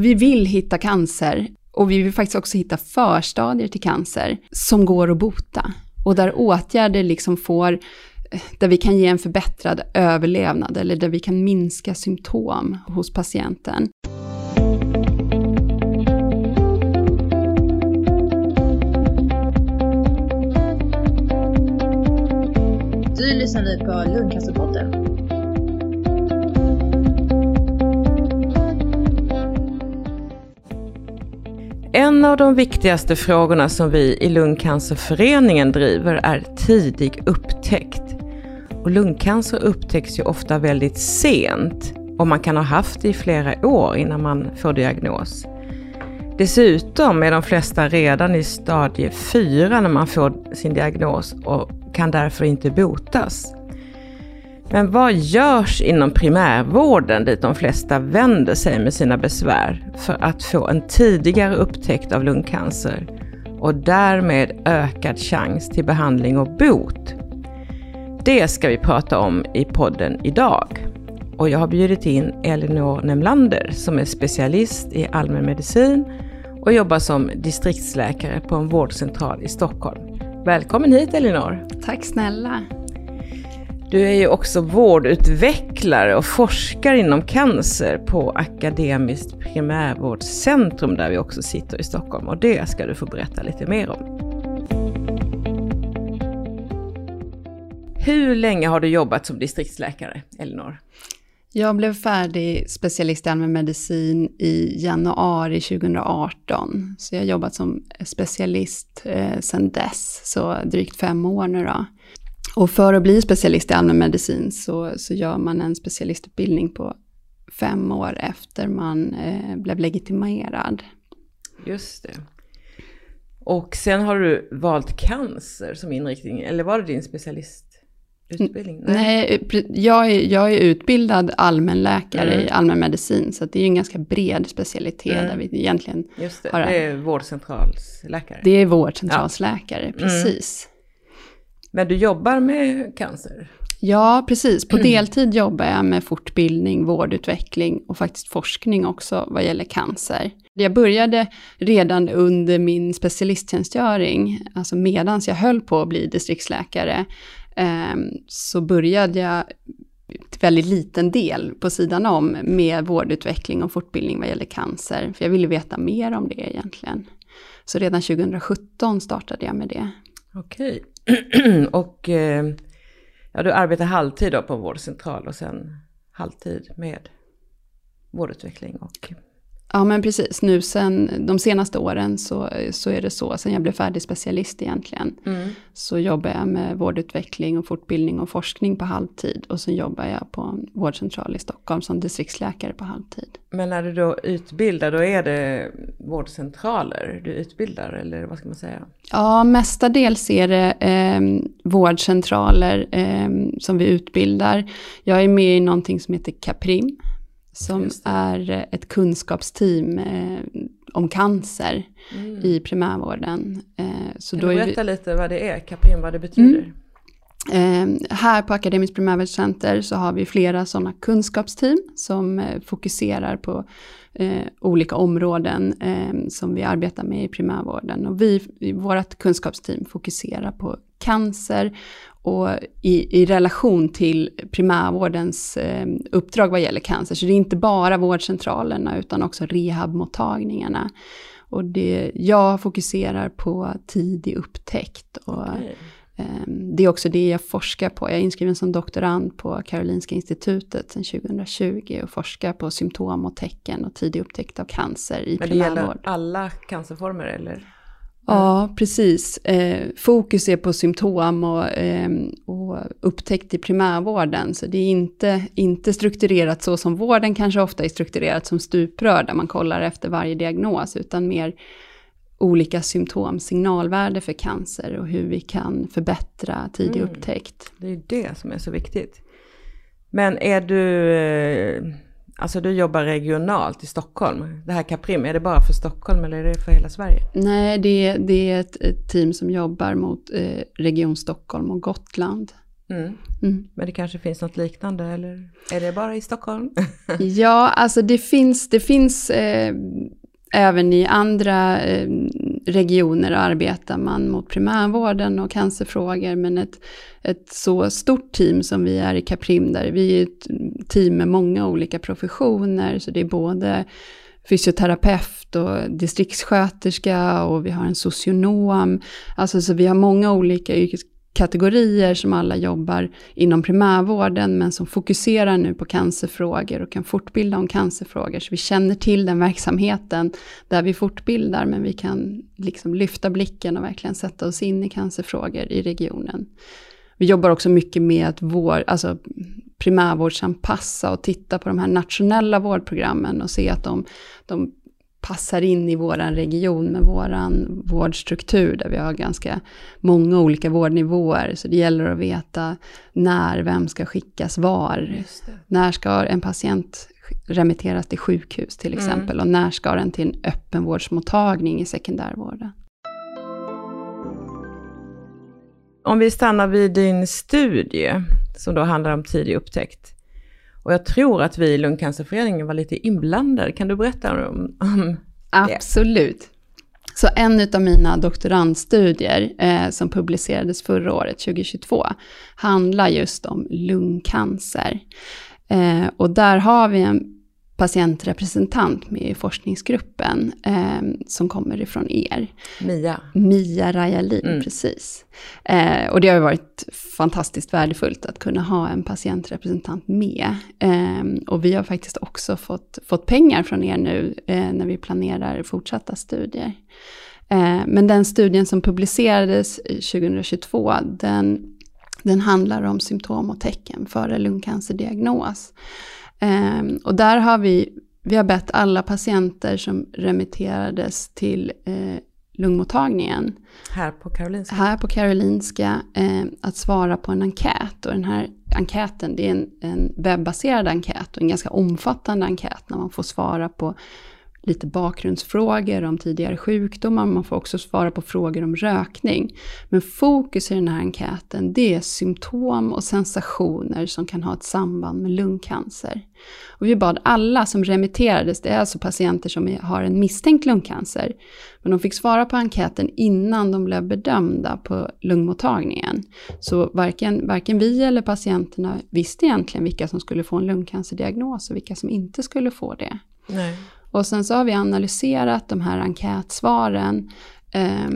vi vill hitta cancer och vi vill faktiskt också hitta förstadier till cancer som går att bota. Och där åtgärder liksom får, eh, där vi kan ge en förbättrad överlevnad eller där vi kan minska symptom hos patienten. Du lyssnar nu på Lundcancerpodden. En av de viktigaste frågorna som vi i Lungcancerföreningen driver är tidig upptäckt. Och lungcancer upptäcks ju ofta väldigt sent och man kan ha haft det i flera år innan man får diagnos. Dessutom är de flesta redan i stadie 4 när man får sin diagnos och kan därför inte botas. Men vad görs inom primärvården dit de flesta vänder sig med sina besvär för att få en tidigare upptäckt av lungcancer och därmed ökad chans till behandling och bot? Det ska vi prata om i podden idag. Och jag har bjudit in Elinor Nemlander som är specialist i allmänmedicin och jobbar som distriktsläkare på en vårdcentral i Stockholm. Välkommen hit Elinor! Tack snälla! Du är ju också vårdutvecklare och forskar inom cancer på Akademiskt primärvårdscentrum där vi också sitter i Stockholm och det ska du få berätta lite mer om. Hur länge har du jobbat som distriktsläkare, Elinor? Jag blev färdig specialist i allmänmedicin i januari 2018. Så jag har jobbat som specialist eh, sedan dess, så drygt fem år nu då. Och för att bli specialist i allmänmedicin så, så gör man en specialistutbildning på fem år efter man eh, blev legitimerad. Just det. Och sen har du valt cancer som inriktning, eller var det din specialistutbildning? Nej, Nej jag, är, jag är utbildad allmänläkare mm. i allmänmedicin, så det är ju en ganska bred specialitet mm. där vi egentligen Just det, har... det är vårdcentralsläkare. Det är vårdcentralsläkare, ja. precis. Mm. Men du jobbar med cancer? Ja, precis. På deltid jobbar jag med fortbildning, vårdutveckling och faktiskt forskning också vad gäller cancer. Jag började redan under min specialisttjänstgöring, alltså medans jag höll på att bli distriktsläkare, ehm, så började jag till väldigt liten del på sidan om med vårdutveckling och fortbildning vad gäller cancer. För jag ville veta mer om det egentligen. Så redan 2017 startade jag med det. Okej. och eh, ja, du arbetar halvtid då på en vårdcentral och sen halvtid med vårdutveckling och Ja men precis, nu sen de senaste åren så, så är det så, sen jag blev färdig specialist egentligen, mm. så jobbar jag med vårdutveckling och fortbildning och forskning på halvtid och sen jobbar jag på en vårdcentral i Stockholm som distriktsläkare på halvtid. Men när du då utbildar, då är det vårdcentraler du utbildar eller vad ska man säga? Ja, mestadels är det eh, vårdcentraler eh, som vi utbildar. Jag är med i någonting som heter Caprim som är eh, ett kunskapsteam eh, om cancer mm. i primärvården. Eh, så kan då du berätta vi... lite vad det är, Caprim, vad det betyder? Mm. Eh, här på Akademiskt primärvårdscenter så har vi flera sådana kunskapsteam som eh, fokuserar på eh, olika områden som vi arbetar med i primärvården. Och vi, vårt kunskapsteam fokuserar på cancer och i, i relation till primärvårdens eh, uppdrag vad gäller cancer. Så det är inte bara vårdcentralerna utan också rehabmottagningarna. Och det, jag fokuserar på tidig upptäckt. Och, okay. eh, det är också det jag forskar på. Jag är inskriven som doktorand på Karolinska institutet sedan 2020 och forskar på symptom och tecken och tidig upptäckt av cancer i primärvård. Men det gäller alla cancerformer eller? Ja, precis. Eh, fokus är på symptom och, eh, och upptäckt i primärvården. Så det är inte, inte strukturerat så som vården kanske ofta är strukturerat som stuprör, där man kollar efter varje diagnos, utan mer olika symptom, signalvärde för cancer och hur vi kan förbättra tidig mm. upptäckt. Det är det som är så viktigt. Men är du eh, Alltså du jobbar regionalt i Stockholm. Det här Caprim, är det bara för Stockholm eller är det för hela Sverige? Nej, det, det är ett, ett, team som jobbar mot eh, Region Stockholm och Gotland. Mm. Mm. Men det kanske finns något liknande eller är det bara i Stockholm? ja, alltså det finns, det finns eh, även i andra eh, regioner arbetar man mot primärvården och cancerfrågor, men ett, ett så stort team som vi är i Caprim, där vi är ett team med många olika professioner, så det är både fysioterapeut och distriktssköterska och vi har en socionom. Alltså så vi har många olika kategorier som alla jobbar inom primärvården men som fokuserar nu på cancerfrågor och kan fortbilda om cancerfrågor. Så vi känner till den verksamheten där vi fortbildar men vi kan liksom lyfta blicken och verkligen sätta oss in i cancerfrågor i regionen. Vi jobbar också mycket med att vår, alltså primärvårdsanpassa och titta på de här nationella vårdprogrammen och se att de, de passar in i vår region med vår vårdstruktur där vi har ganska många olika vårdnivåer. Så det gäller att veta när, vem ska skickas var. När ska en patient remitteras till sjukhus till mm. exempel mm. och när ska den till en öppenvårdsmottagning i sekundärvården. Om vi stannar vid din studie som då handlar om tidig upptäckt. Och jag tror att vi i Lungcancerföreningen var lite inblandade. Kan du berätta om, om det? Absolut. Så en av mina doktorandstudier eh, som publicerades förra året, 2022, handlar just om lungcancer. Eh, och där har vi en patientrepresentant med i forskningsgruppen eh, som kommer ifrån er. Mia. Mia Rajalin, mm. precis. Eh, och det har ju varit fantastiskt värdefullt att kunna ha en patientrepresentant med. Eh, och vi har faktiskt också fått, fått pengar från er nu eh, när vi planerar fortsatta studier. Eh, men den studien som publicerades 2022, den, den handlar om symptom och tecken före lungcancerdiagnos. Um, och där har vi, vi har bett alla patienter som remitterades till eh, lungmottagningen. Här på Karolinska? Här på Karolinska, eh, att svara på en enkät. Och den här enkäten, det är en, en webbaserad enkät och en ganska omfattande enkät när man får svara på lite bakgrundsfrågor om tidigare sjukdomar, man får också svara på frågor om rökning. Men fokus i den här enkäten, det är symptom och sensationer som kan ha ett samband med lungcancer. Och vi bad alla som remitterades, det är alltså patienter som har en misstänkt lungcancer, men de fick svara på enkäten innan de blev bedömda på lungmottagningen. Så varken, varken vi eller patienterna visste egentligen vilka som skulle få en lungcancerdiagnos och vilka som inte skulle få det. Nej. Och sen så har vi analyserat de här enkätsvaren eh,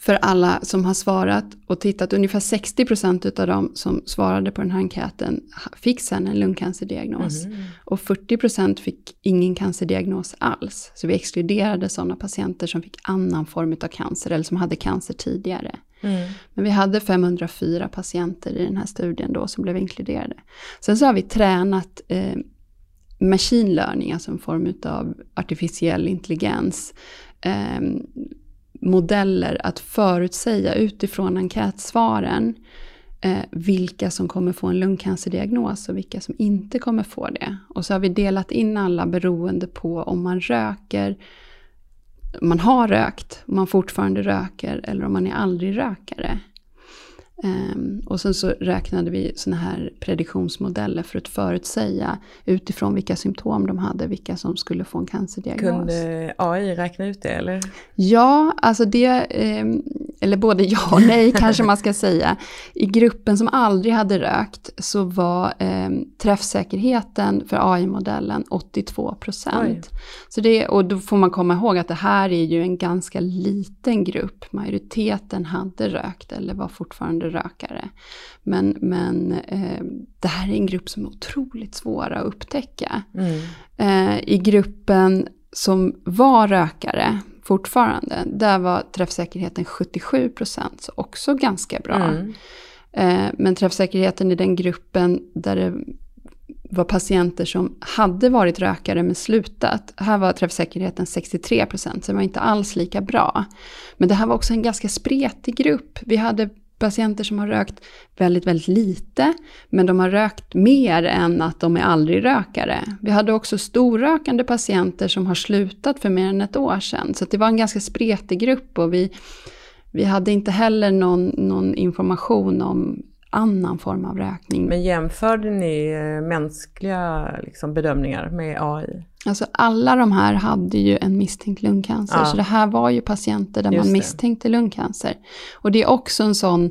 för alla som har svarat och tittat. Ungefär 60% av de som svarade på den här enkäten fick sen en lungcancerdiagnos. Mm. Och 40% fick ingen cancerdiagnos alls. Så vi exkluderade sådana patienter som fick annan form av cancer eller som hade cancer tidigare. Mm. Men vi hade 504 patienter i den här studien då som blev inkluderade. Sen så har vi tränat eh, machine learning, alltså en form av artificiell intelligens, eh, modeller att förutsäga utifrån enkätsvaren eh, vilka som kommer få en lungcancerdiagnos och vilka som inte kommer få det. Och så har vi delat in alla beroende på om man röker, man har rökt, om man fortfarande röker eller om man är aldrig rökare. Um, och sen så räknade vi såna här prediktionsmodeller för att förutsäga utifrån vilka symptom de hade, vilka som skulle få en cancerdiagnos. Kunde AI räkna ut det eller? Ja, alltså det, um, eller både ja och nej kanske man ska säga. I gruppen som aldrig hade rökt så var um, träffsäkerheten för AI-modellen 82 procent. och då får man komma ihåg att det här är ju en ganska liten grupp. Majoriteten hade rökt eller var fortfarande rökare. Men, men eh, det här är en grupp som är otroligt svåra att upptäcka. Mm. Eh, I gruppen som var rökare fortfarande, där var träffsäkerheten 77 procent, så också ganska bra. Mm. Eh, men träffsäkerheten i den gruppen där det var patienter som hade varit rökare men slutat. Här var träffsäkerheten 63 procent, så det var inte alls lika bra. Men det här var också en ganska spretig grupp. Vi hade patienter som har rökt väldigt, väldigt lite, men de har rökt mer än att de är aldrig rökare. Vi hade också storrökande patienter som har slutat för mer än ett år sedan, så det var en ganska spretig grupp och vi, vi hade inte heller någon, någon information om annan form av rökning. Men jämförde ni eh, mänskliga liksom, bedömningar med AI? Alltså alla de här hade ju en misstänkt lungcancer, Ja. så det här var ju patienter där Just man det. misstänkte lungcancer. Och det är också en sån,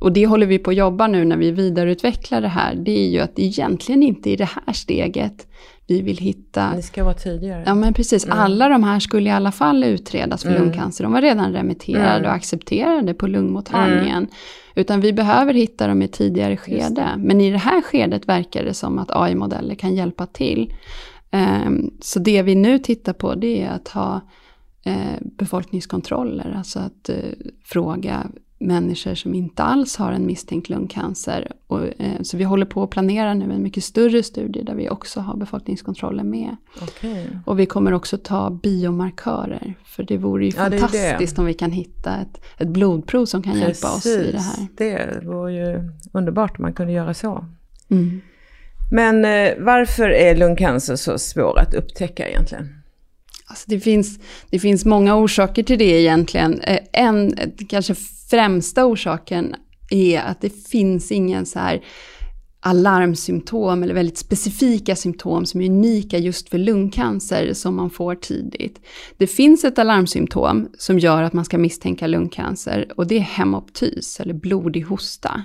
och det håller vi på att jobba nu när vi vidareutvecklar det här, det är ju att egentligen inte i det här steget vi vill hitta Ni ska vara tidigare. Ja men precis, alla de här skulle i alla fall utredas för Mm. lungcancer. De var redan remitterade Mm. och accepterade på lungmottagningen. Utan vi behöver hitta dem i tidigare skede. Men i det här skedet verkar det som att AI-modeller kan hjälpa till. Ehm, så det vi nu tittar på det är att ha eh, befolkningskontroller. Alltså att eh, fråga människor som inte alls har en misstänkt lungcancer. Och, eh, så vi håller på att planera nu en mycket större studie där vi också har befolkningskontroller med. Okej. Och vi kommer också ta biomarkörer. För det vore ju Ja, det det. fantastiskt om vi kan hitta ett, ett blodprov som kan hjälpa oss i det här. Det vore ju underbart om man kunde göra så. Mm. Men eh, varför är lungcancer så svår att upptäcka egentligen? Alltså det, finns, det finns många orsaker till det egentligen. Eh, en, kanske främsta orsaken är att det finns ingen så här alarmsymptom eller väldigt specifika symptom som är unika just för lungcancer som man får tidigt. Det finns ett alarmsymptom som gör att man ska misstänka lungcancer och det är hemoptys eller blodig hosta.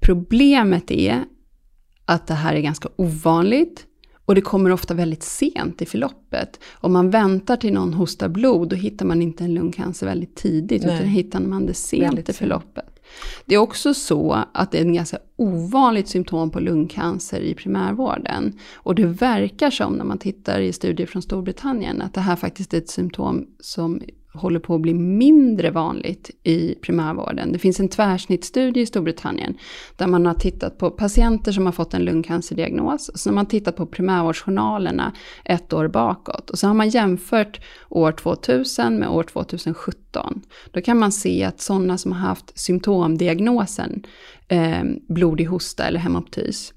Problemet är att det här är ganska ovanligt och det kommer ofta väldigt sent i förloppet. Om man väntar till någon hostar blod, då hittar man inte en lungcancer väldigt tidigt, Nej. utan hittar man det sent Väldigt i sent. förloppet. Det är också så att det är en ganska ovanligt symptom på lungcancer i primärvården. Och det verkar som, när man tittar i studier från Storbritannien, att det här faktiskt är ett symptom som håller på att bli mindre vanligt i primärvården. Det finns en tvärsnittsstudie i Storbritannien där man har tittat på patienter som har fått en lungcancerdiagnos. Och så har man tittat på primärvårdsjournalerna ett år bakåt. Och så har man jämfört år 2000 med år 2017. Då kan man se att sådana som har haft symptomdiagnosen eh, blodig hosta eller hemoptys,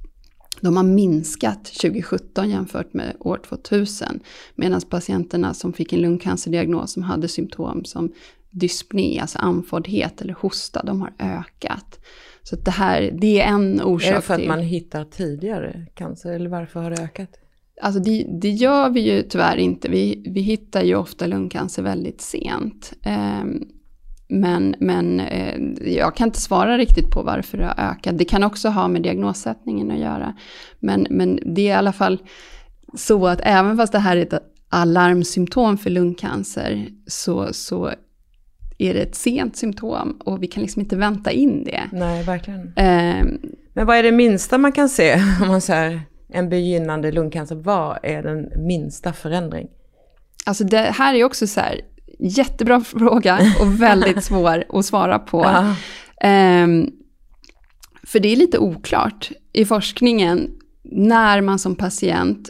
de har minskat 2017 jämfört med år 2000. Medan patienterna som fick en lungcancerdiagnos som hade symptom som dyspné, alltså andfåddhet eller hosta, de har ökat. Så det här, det är en orsak Är det för att till... man hittar tidigare cancer eller varför har det ökat? Alltså det, det gör vi ju tyvärr inte. Vi, vi hittar ju ofta lungcancer väldigt sent. Ehm, men men eh, jag kan inte svara riktigt på varför det har ökat. Det kan också ha med diagnossättningen att göra. Men, men det är i alla fall så att även fast det här är ett alarmsymptom för lungcancer så, så är det ett sent symptom och vi kan liksom inte vänta in det. Nej, verkligen. Ehm, Men vad är det minsta man kan se om man säger en begynnande lungcancer? Vad är den minsta förändring? Alltså det här är också så här, jättebra fråga och väldigt svår att svara på. Ja. Ehm, för det är lite oklart i forskningen när man som patient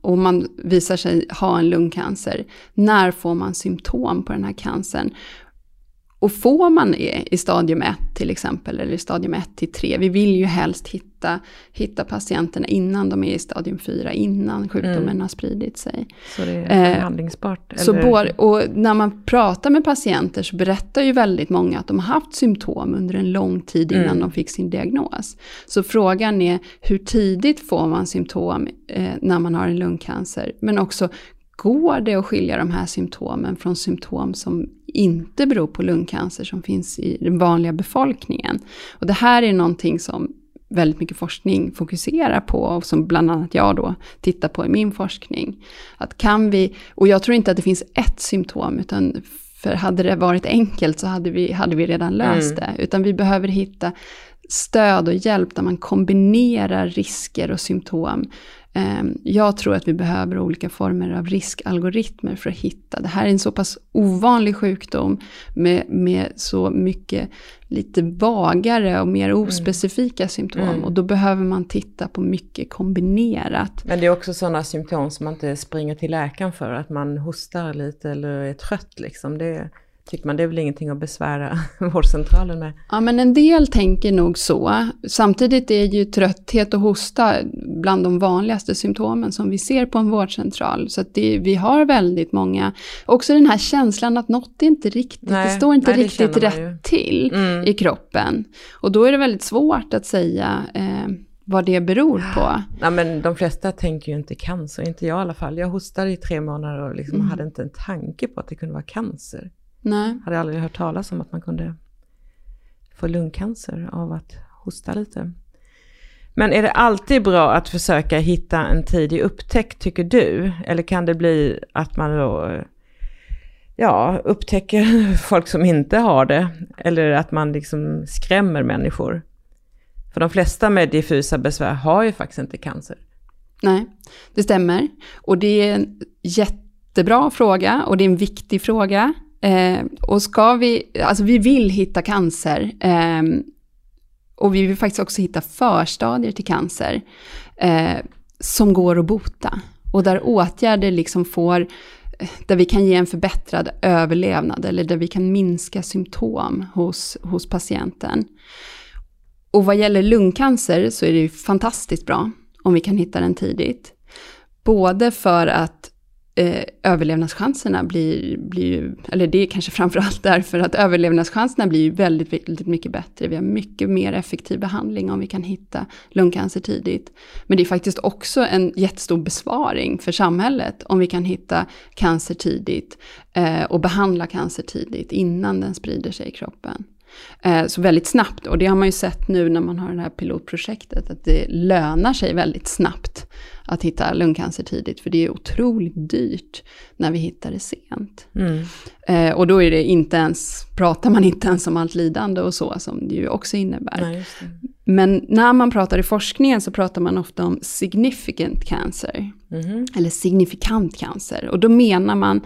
och man visar sig ha en lungcancer, när får man symptom på den här cancern? Och får man det i stadium 1 till exempel, eller i stadium 1 till 3, vi vill ju helst hitta, hitta patienterna innan de är i stadium 4, innan sjukdomen Mm. har spridit sig. Så det är Eh, behandlingsbart? Så både, och när man pratar med patienter så berättar ju väldigt många att de har haft symptom under en lång tid innan Mm. de fick sin diagnos. Så frågan är hur tidigt får man symptom eh, när man har en lungcancer? Men också går det att skilja de här symptomen från symptom som inte beror på lungcancer som finns i den vanliga befolkningen? Och det här är någonting som väldigt mycket forskning fokuserar på och som bland annat jag då tittar på i min forskning. Att kan vi, och jag tror inte att det finns ett symptom, utan för hade det varit enkelt så hade vi, hade vi redan löst det. Utan vi behöver hitta stöd och hjälp där man kombinerar risker och symptom. Ehm, Jag tror att vi behöver olika former av riskalgoritmer för att hitta. Det här är en så pass ovanlig sjukdom med, med så mycket lite vagare och mer ospecifika symptom. Mm. Och då behöver man titta på mycket kombinerat. Men det är också sådana symptom som man inte springer till läkaren för, att man hostar lite eller är trött liksom. Det, tycker man det är väl ingenting att besvära vårdcentralen med. Ja, men en del tänker nog så. Samtidigt är ju trötthet och hosta bland de vanligaste symptomen som vi ser på en vårdcentral. Så det, vi har väldigt många, också den här känslan att något är inte riktigt, nej, det står inte nej, riktigt rätt till mm. i kroppen. Och då är det väldigt svårt att säga eh, vad det beror på. Ja, men de flesta tänker ju inte cancer, inte jag i alla fall. Jag hostade i tre månader och liksom mm. hade inte en tanke på att det kunde vara cancer. Nej. Hade aldrig hört talas om att man kunde få lungcancer av att hosta lite. Men är det alltid bra att försöka hitta en tidig upptäckt tycker du? Eller kan det bli att man då ja, upptäcker folk som inte har det? Eller att man liksom skrämmer människor? För de flesta med diffusa besvär har ju faktiskt inte cancer. Nej, det stämmer. Och det är en jättebra fråga och det är en viktig fråga. Eh, och ska vi, alltså vi vill hitta cancer. Eh, och vi vill faktiskt också hitta förstadier till cancer. Eh, som går att bota. Och där åtgärder liksom får, eh, där vi kan ge en förbättrad överlevnad. Eller där vi kan minska symptom hos, hos patienten. Och vad gäller lungcancer så är det ju fantastiskt bra om vi kan hitta den tidigt. Både för att eh, överlevnadschanserna blir, blir, eller det är kanske framförallt därför att överlevnadschanserna blir ju väldigt, väldigt mycket bättre. Vi har mycket mer effektiv behandling om vi kan hitta lungcancer tidigt. Men det är faktiskt också en jättestor besparing för samhället om vi kan hitta cancer tidigt eh, och behandla cancer tidigt innan den sprider sig i kroppen. Eh, så väldigt snabbt, och det har man ju sett nu när man har det här pilotprojektet, att det lönar sig väldigt snabbt att hitta lungcancer tidigt, för det är otroligt dyrt när vi hittar det sent. Mm. Eh, och då är det inte ens, pratar man inte ens om allt lidande och så, som det ju också innebär. Nej, Men när man pratar i forskningen så pratar man ofta om significant cancer, mm. eller signifikant cancer. Och då menar man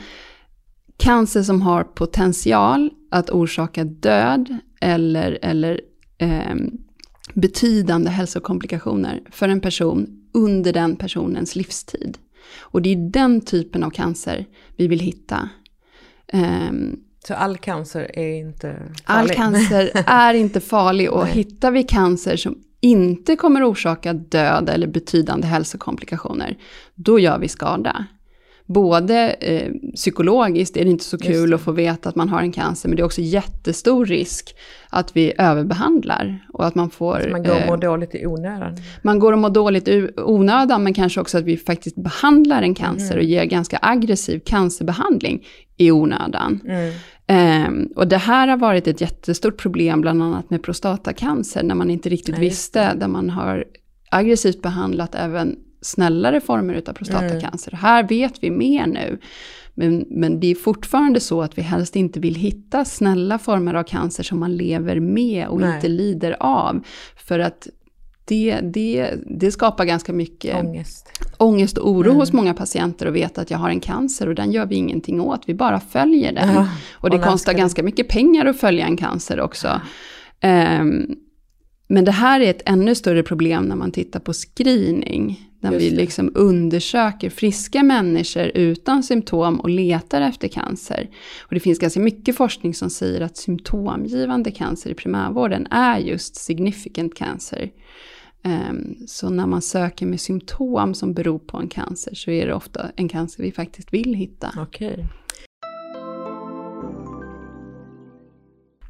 cancer som har potential att orsaka död eller, eller eh, betydande hälsokomplikationer för en person under den personens livstid. Och det är den typen av cancer vi vill hitta. Um, så all cancer är inte farlig? All cancer är inte farlig och hittar vi cancer som inte kommer orsaka död eller betydande hälsokomplikationer, då gör vi skada både eh, psykologiskt är det inte så kul att få veta att man har en cancer, men det är också jättestor risk att vi överbehandlar. Och att man får... Så man går och mår eh, dåligt i onödan? Man går och mår dåligt i onödan, men kanske också att vi faktiskt behandlar en cancer mm. och ger ganska aggressiv cancerbehandling i onödan. Mm. Um, och det här har varit ett jättestort problem, bland annat med prostatacancer, när man inte riktigt Nej, visste, där man har aggressivt behandlat även snällare former av prostatacancer. Mm. Här vet vi mer nu. Men, men det är fortfarande så att vi helst inte vill hitta snälla former av cancer som man lever med och Nej. inte lider av. För att det, det, det skapar ganska mycket ångest, ångest och oro mm. hos många patienter att veta att jag har en cancer och den gör vi ingenting åt, vi bara följer den. Ja, och det kostar ganska mycket pengar att följa en cancer också. Ja. Um, men det här är ett ännu större problem när man tittar på screening. När vi liksom undersöker friska människor utan symptom och letar efter cancer. Och det finns ganska mycket forskning som säger att symptomgivande cancer i primärvården är just significant cancer. Um, så när man söker med symptom som beror på en cancer så är det ofta en cancer vi faktiskt vill hitta. Okay.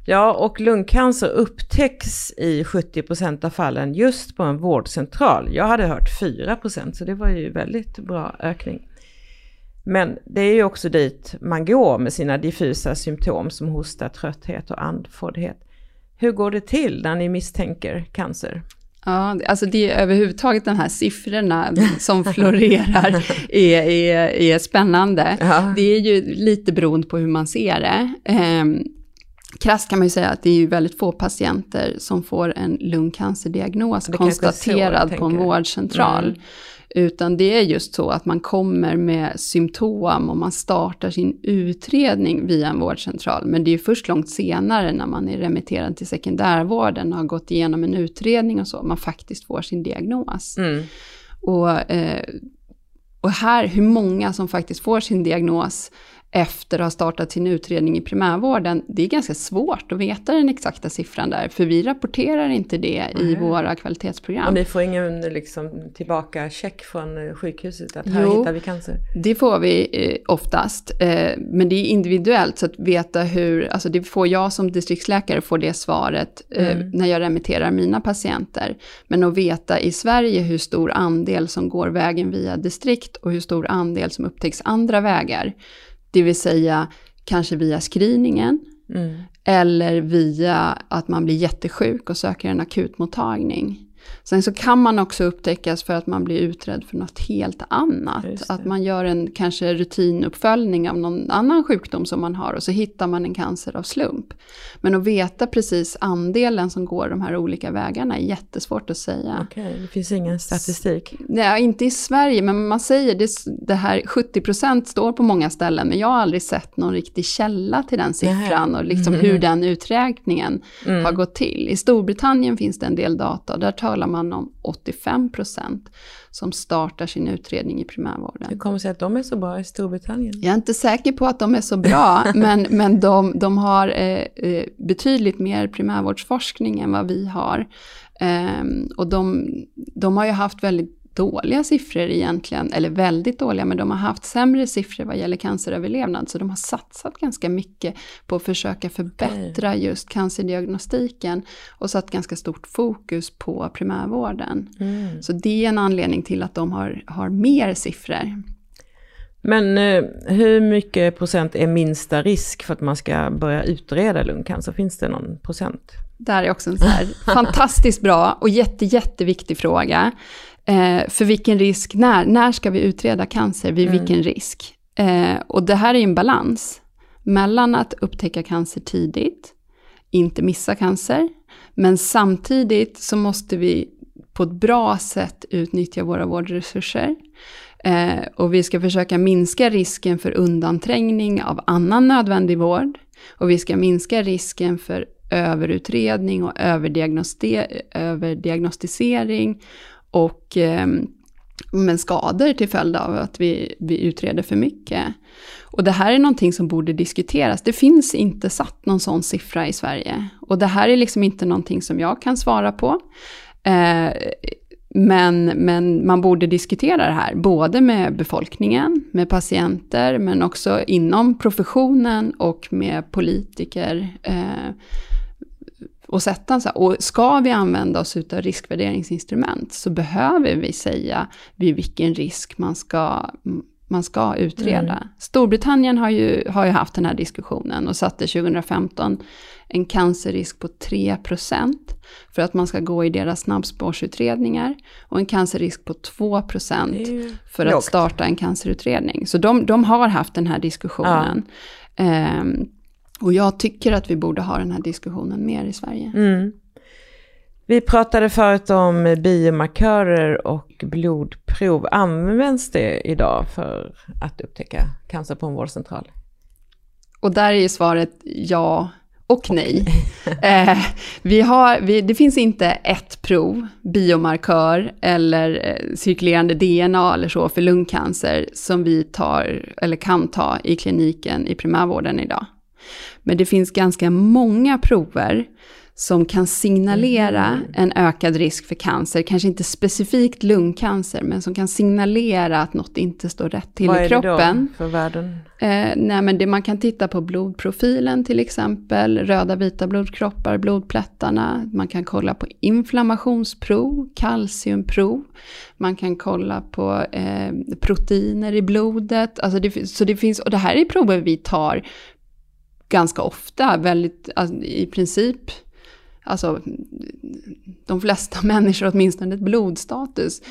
Ja, och lungcancer upptäcks i 70% av fallen just på en vårdcentral. Jag hade hört 4% så det var ju väldigt bra ökning. Men det är ju också dit man går med sina diffusa symptom som hosta, trötthet och andfåddhet. Hur går det till när ni misstänker cancer? Ja, alltså det är överhuvudtaget de här siffrorna som florerar är, är, är spännande. Ja. Det är ju lite beroende på hur man ser det. Krasst kan man ju säga att det är ju väldigt få patienter som får en lungcancerdiagnos konstaterad på en vårdcentral. Mm. Utan det är just så att man kommer med symptom och man startar sin utredning via en vårdcentral. Men det är ju först långt senare när man är remitterad till sekundärvården och har gått igenom en utredning och så, man faktiskt får sin diagnos. Mm. Och, eh, och här, hur många som faktiskt får sin diagnos efter att ha startat sin utredning i primärvården, det är ganska svårt att veta den exakta siffran där, för vi rapporterar inte det i våra kvalitetsprogram. Och ni får ingen liksom, tillbaka check från sjukhuset att här Jo. hittar vi cancer? Det får vi eh, oftast, eh, men det är individuellt, så att veta hur, alltså det får jag som distriktsläkare får det svaret eh, när jag remitterar mina patienter. Men att veta i Sverige hur stor andel som går vägen via distrikt och hur stor andel som upptäcks andra vägar, det vill säga kanske via screeningen, Mm. eller via att man blir jättesjuk och söker en akutmottagning. Sen så kan man också upptäckas för att man blir utredd för något helt annat. Att man gör en kanske rutinuppföljning av någon annan sjukdom som man har och så hittar man en cancer av slump. Men att veta precis andelen som går de här olika vägarna är jättesvårt att säga. Okej, det finns ingen statistik. Nej, inte i Sverige, men man säger det, det här 70% står på många ställen, men jag har aldrig sett någon riktig källa till den siffran och liksom hur den uträkningen har gått till. I Storbritannien finns det en del data där talar man om 85% som startar sin utredning i primärvården. Hur kommer det sig att de är så bra i Storbritannien? Jag är inte säker på att de är så bra, men, men de, de har eh, eh, betydligt mer primärvårdsforskning än vad vi har. Ehm, och de, de har ju haft väldigt dåliga siffror egentligen, eller väldigt dåliga, men de har haft sämre siffror vad gäller canceröverlevnad, så de har satsat ganska mycket på att försöka förbättra just cancerdiagnostiken och satt ganska stort fokus på primärvården. Mm. Så det är en anledning till att de har, har mer siffror. Men eh, hur mycket procent är minsta risk för att man ska börja utreda lungcancer? Finns det någon procent? Där är också en så här fantastiskt bra och jätte, jätteviktig fråga. Eh, för vilken risk, när, när ska vi utreda cancer, vid vilken risk? Eh, och det här är ju en balans mellan att upptäcka cancer tidigt, inte missa cancer, men samtidigt så måste vi på ett bra sätt utnyttja våra vårdresurser. Eh, och vi ska försöka minska risken för undanträngning av annan nödvändig vård. Och vi ska minska risken för överutredning och överdiagnostisering och eh, men skador till följd av att vi, vi utreder för mycket. Och det här är någonting som borde diskuteras. Det finns inte satt någon sån siffra i Sverige. Och det här är liksom inte någonting som jag kan svara på. Eh, men, men man borde diskutera det här, både med befolkningen, med patienter, men också inom professionen och med politiker. Eh, och sätta så här, och ska vi använda oss av riskvärderingsinstrument så behöver vi säga vid vilken risk man ska, man ska utreda. Mm. Storbritannien har ju, har ju haft den här diskussionen och satte 2015 en cancerrisk på 3% för att man ska gå i deras snabbspårsutredningar och en cancerrisk på 2% Det är ju för att lågt. starta en cancerutredning. Så de, de har haft den här diskussionen. Ehm, och jag tycker att vi borde ha den här diskussionen mer i Sverige. Mm. Vi pratade förut om biomarkörer och blodprov. Används det idag för att upptäcka cancer på en vårdcentral? Och där är ju svaret ja och nej. eh, vi har, vi, det finns inte ett prov, biomarkör eller eh, cirkulerande DNA eller så för lungcancer som vi tar eller kan ta i kliniken i primärvården idag. Men det finns ganska många prover som kan signalera en ökad risk för cancer, kanske inte specifikt lungcancer, men som kan signalera att något inte står rätt till Vad i är kroppen. det då för värden? Eh, nej, men det, man kan titta på blodprofilen till exempel, röda vita blodkroppar, blodplättarna. Man kan kolla på inflammationsprov, kalciumprov. Man kan kolla på eh, proteiner i blodet. Alltså det, så det finns, och det här är prover vi tar ganska ofta, väldigt, alltså, i princip, alltså de flesta människor, åtminstone ett blodstatus,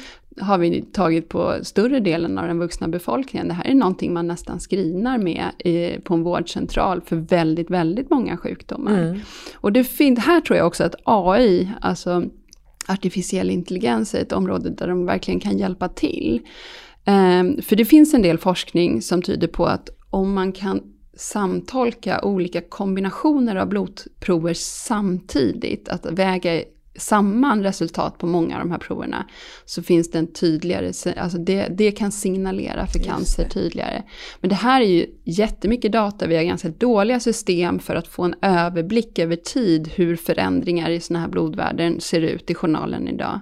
har vi tagit på större delen av den vuxna befolkningen. Det här är någonting man nästan screenar med i, på en vårdcentral för väldigt, väldigt många sjukdomar. Mm. Och det fin- här tror jag också att AI, alltså artificiell intelligens, är ett område där de verkligen kan hjälpa till. Ehm, för det finns en del forskning som tyder på att om man kan samtolka olika kombinationer av blodprover samtidigt, att väga samman resultat på många av de här proverna så finns det en tydligare, alltså det, det kan signalera för cancer tydligare. Men det här är ju jättemycket data, vi har ganska dåliga system för att få en överblick över tid hur förändringar i sådana här blodvärden ser ut i journalen idag.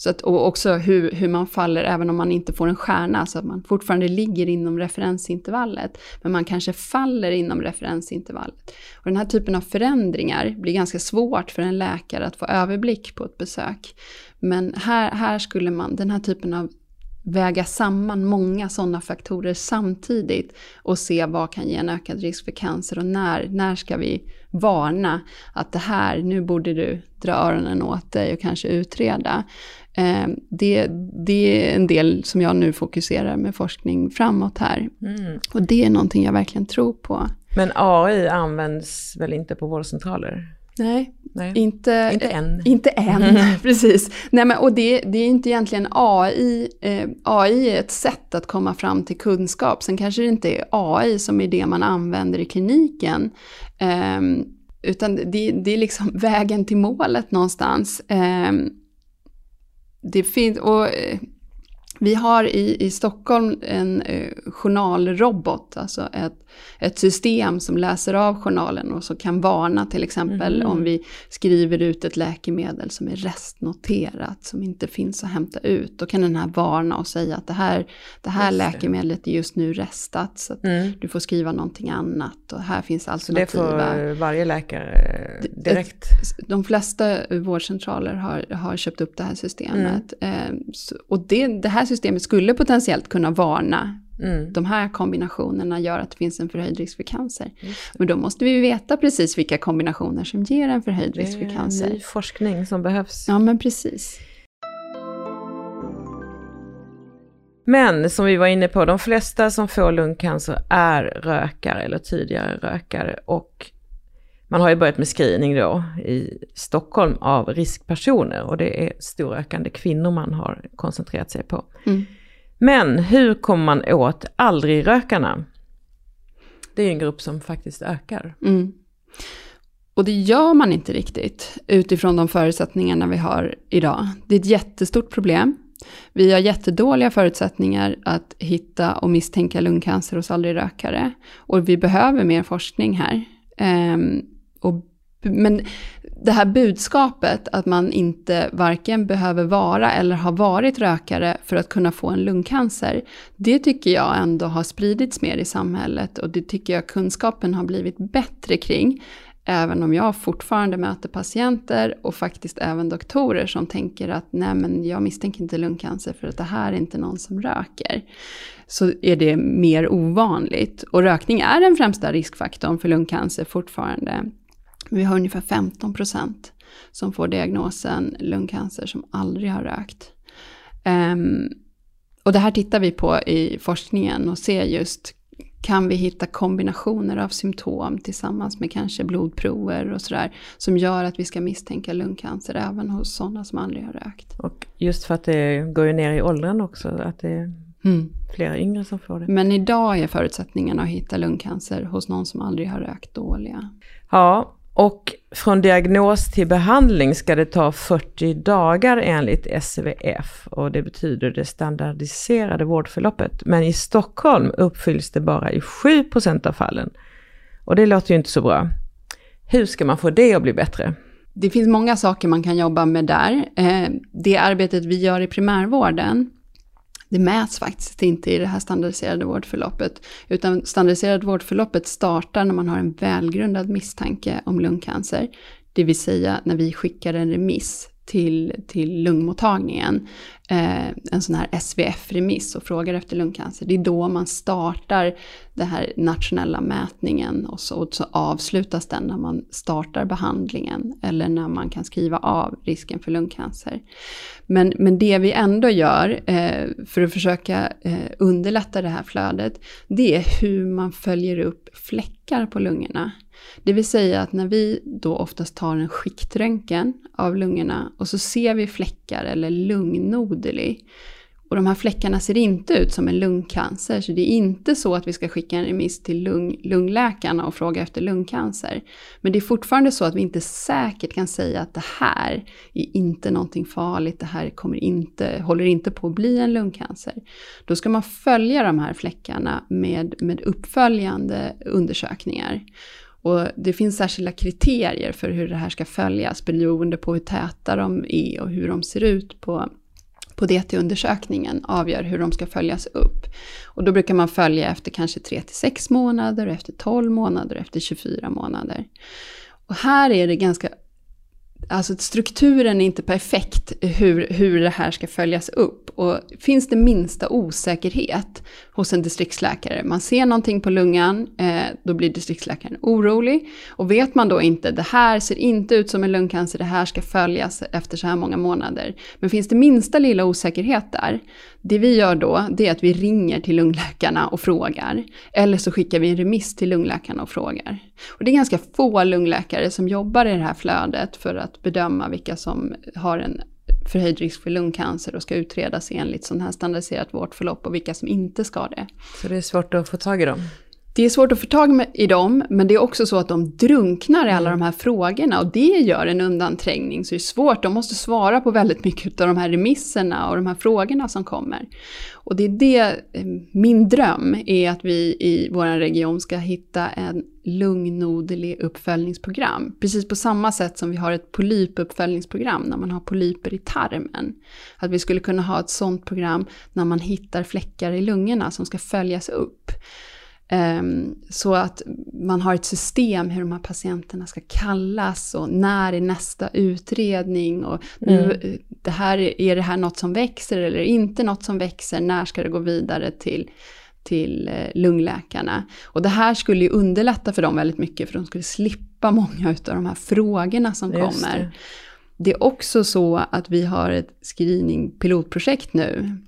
Så att, och också hur, hur man faller även om man inte får en stjärna, så att man fortfarande ligger inom referensintervallet, men man kanske faller inom referensintervallet. Och den här typen av förändringar blir ganska svårt för en läkare att få överblick på ett besök. Men här, här skulle man, den här typen av väga samman många sådana faktorer samtidigt och se vad kan ge en ökad risk för cancer och när, när ska vi varna att det här, nu borde du dra öronen åt dig och kanske utreda. Eh, det, det är en del som jag nu fokuserar med forskning framåt här. Mm. Och det är någonting jag verkligen tror på. Men AI används väl inte på vårdcentraler? Nej, Nej. Inte, inte än. Inte än, precis. Nej, men, och det, det är inte egentligen AI. Eh, AI är ett sätt att komma fram till kunskap. Sen kanske det inte är AI som är det man använder i kliniken. Eh, utan det, det, är liksom vägen till målet någonstans. Eh, det finns, och eh, vi har i, i Stockholm en eh, journalrobot, alltså ett, ett system som läser av journalen och så kan varna till exempel mm. om vi skriver ut ett läkemedel som är restnoterat, som inte finns att hämta ut. Då kan den här varna och säga att det här, det här läkemedlet är just nu restat, så mm. du får skriva någonting annat. Och här finns alternativa. Så det får varje läkare direkt? De flesta vårdcentraler har, har köpt upp det här systemet. Mm. Och det, det här systemet skulle potentiellt kunna varna Mm. De här kombinationerna gör att det finns en förhöjd risk för cancer. Men då måste vi veta precis vilka kombinationer som ger en förhöjd risk för cancer. Det är ny forskning som behövs. Ja, men precis. Men som vi var inne på, de flesta som får lungcancer är rökare eller tidigare rökare. Och man har ju börjat med screening då i Stockholm av riskpersoner och det är storrökande kvinnor man har koncentrerat sig på. Mm. Men hur kommer man åt aldrig-rökarna? Det är en grupp som faktiskt ökar. Mm. Och det gör man inte riktigt utifrån de förutsättningarna vi har idag. Det är ett jättestort problem. Vi har jättedåliga förutsättningar att hitta och misstänka lungcancer hos aldrig-rökare. Och vi behöver mer forskning här. Um, och, men det här budskapet att man inte varken behöver vara eller har varit rökare för att kunna få en lungcancer, det tycker jag ändå har spridits mer i samhället och det tycker jag kunskapen har blivit bättre kring. Även om jag fortfarande möter patienter och faktiskt även doktorer som tänker att nej men jag misstänker inte lungcancer för att det här är inte någon som röker. Så är det mer ovanligt. Och rökning är den främsta riskfaktorn för lungcancer fortfarande. Vi har ungefär 15 procent som får diagnosen lungcancer som aldrig har rökt. Um, och det här tittar vi på i forskningen och ser just kan vi hitta kombinationer av symptom tillsammans med kanske blodprover och sådär som gör att vi ska misstänka lungcancer även hos sådana som aldrig har rökt. Och just för att det går ju ner i åldern också, att det är mm. flera yngre som får det. Men idag är förutsättningarna att hitta lungcancer hos någon som aldrig har rökt dåliga. Ja, och från diagnos till behandling ska det ta 40 dagar enligt SVF och det betyder det standardiserade vårdförloppet. Men i Stockholm uppfylls det bara i 7% av fallen. Och det låter ju inte så bra. Hur ska man få det att bli bättre? Det finns många saker man kan jobba med där. Eh, det arbetet vi gör i primärvården det mäts faktiskt inte i det här standardiserade vårdförloppet. Utan standardiserade vårdförloppet startar när man har en välgrundad misstanke om lungcancer. Det vill säga när vi skickar en remiss till, till lungmottagningen, eh, en sån här SVF-remiss och frågar efter lungcancer. Det är då man startar den här nationella mätningen och så, och så avslutas den när man startar behandlingen eller när man kan skriva av risken för lungcancer. Men, men det vi ändå gör eh, för att försöka eh, underlätta det här flödet, det är hur man följer upp fläckar på lungorna. Det vill säga att när vi då oftast tar en skiktröntgen av lungorna och så ser vi fläckar eller lungnoder Och de här fläckarna ser inte ut som en lungcancer, så det är inte så att vi ska skicka en remiss till lung, lungläkarna och fråga efter lungcancer. Men det är fortfarande så att vi inte säkert kan säga att det här är inte någonting farligt, det här kommer inte, håller inte på att bli en lungcancer. Då ska man följa de här fläckarna med, med uppföljande undersökningar. Och det finns särskilda kriterier för hur det här ska följas beroende på hur täta de är och hur de ser ut på på DT-undersökningen avgör hur de ska följas upp. Och då brukar man följa efter kanske 3 till 6 månader, efter 12 månader, efter 24 månader. Och här är det ganska Alltså strukturen är inte perfekt hur, hur det här ska följas upp. Och finns det minsta osäkerhet hos en distriktsläkare, man ser någonting på lungan, eh, då blir distriktsläkaren orolig. Och vet man då inte, det här ser inte ut som en lungcancer, det här ska följas efter så här många månader. Men finns det minsta lilla osäkerhet där, det vi gör då, det är att vi ringer till lungläkarna och frågar. Eller så skickar vi en remiss till lungläkarna och frågar. Och det är ganska få lungläkare som jobbar i det här flödet för att bedöma vilka som har en förhöjd risk för lungcancer och ska utredas enligt sån här standardiserat vårdförlopp och vilka som inte ska det. Så det är svårt att få tag i dem? Det är svårt att få tag i dem, men det är också så att de drunknar i alla mm. de här frågorna och det gör en undanträngning. Så det är svårt, de måste svara på väldigt mycket av de här remisserna och de här frågorna som kommer. Och det är det, eh, min dröm är att vi i vår region ska hitta en lugnodlig uppföljningsprogram. Precis på samma sätt som vi har ett polypuppföljningsprogram när man har polyper i tarmen. Att vi skulle kunna ha ett sånt program när man hittar fläckar i lungorna som ska följas upp. Um, så att man har ett system hur de här patienterna ska kallas och när är nästa utredning och nu, mm. det här, är det här något som växer eller inte något som växer, när ska det gå vidare till, till uh, lungläkarna. Och det här skulle ju underlätta för dem väldigt mycket för de skulle slippa många av de här frågorna som Just kommer. Det. det är också så att vi har ett screening pilotprojekt nu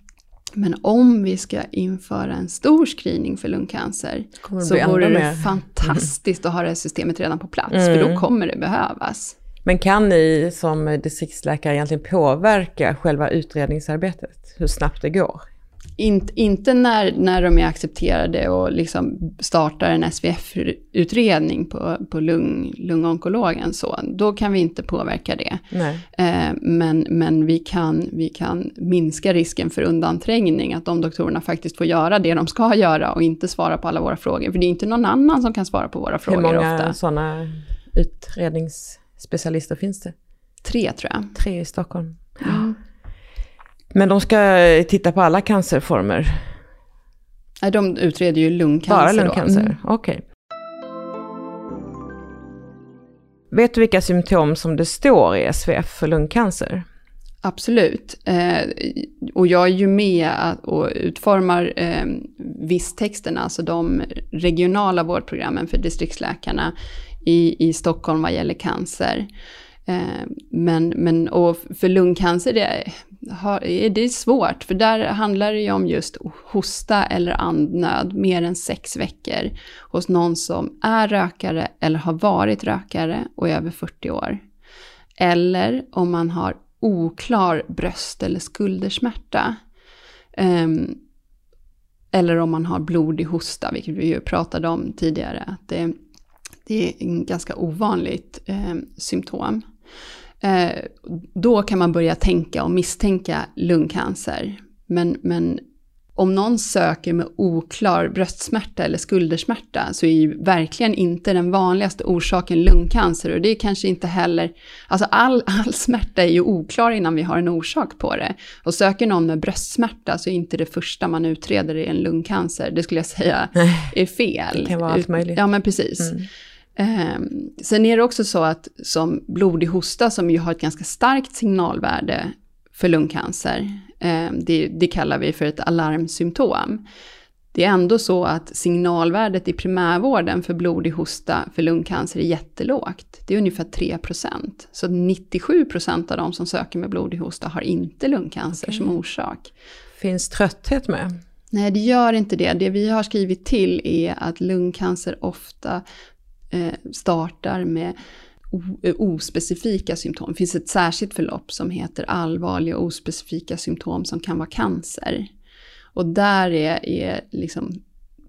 men om vi ska införa en stor screening för lungcancer så vore det mer. fantastiskt att ha det här systemet redan på plats, mm. för då mm. kommer det behövas. Men kan ni som distriktsläkare egentligen påverka själva utredningsarbetet, hur snabbt det går? In, inte när, när de är accepterade och liksom startar en SVF-utredning på, på lung, lungonkologen. Så. Då kan vi inte påverka det. Eh, men men vi, kan, vi kan minska risken för undanträngning. Att de doktorerna faktiskt får göra det de ska göra och inte svara på alla våra frågor. För det är inte någon annan som kan svara på våra frågor ofta. Hur många sådana utredningsspecialister finns det? Tre tror jag. Tre i Stockholm. Mm. Men de ska titta på alla cancerformer? Nej, de utreder ju lungcancer. Bara lungcancer, mm. okej. Okay. Vet du vilka symptom som det står i SVF för lungcancer? Absolut. Eh, och jag är ju med och utformar eh, visstexterna, alltså de regionala vårdprogrammen för distriktsläkarna i, i Stockholm vad gäller cancer. Eh, men, men och för lungcancer, det, Eh, det är svårt, för där handlar det ju om just hosta eller andnöd mer än sex veckor hos någon som är rökare eller har varit rökare och är över 40 år. Eller om man har oklar bröst eller skuldersmärta. Um, eller om man har blodig hosta, vilket vi ju pratade om tidigare. Att det, det är en ganska ovanligt eh, symptom. Eh, då kan man börja tänka och misstänka lungcancer. Men, men om någon söker med oklar bröstsmärta eller skuldersmärta så är ju verkligen inte den vanligaste orsaken lungcancer. Och det är kanske inte heller, alltså all, all smärta är ju oklar innan vi har en orsak på det. Och söker någon med bröstsmärta så är inte det första man utreder är en lungcancer. Det skulle jag säga är fel. Det kan vara allt möjligt. Ja men precis. Mm. Eh, sen är det också så att som blodig hosta som ju har ett ganska starkt signalvärde för lungcancer, eh, det, det, kallar vi för ett alarmsymptom. Det är ändå så att signalvärdet i primärvården för blodig hosta för lungcancer är jättelågt. Det är ungefär 3% Så 97% av de som söker med blodig hosta har inte lungcancer okay. som orsak. Finns trötthet med? Nej, det gör inte det. Det vi har skrivit till är att lungcancer ofta Eh, startar med eh, ospecifika symptom. Det finns ett särskilt förlopp som heter allvarliga ospecifika symptom som kan vara cancer. Och där är, är liksom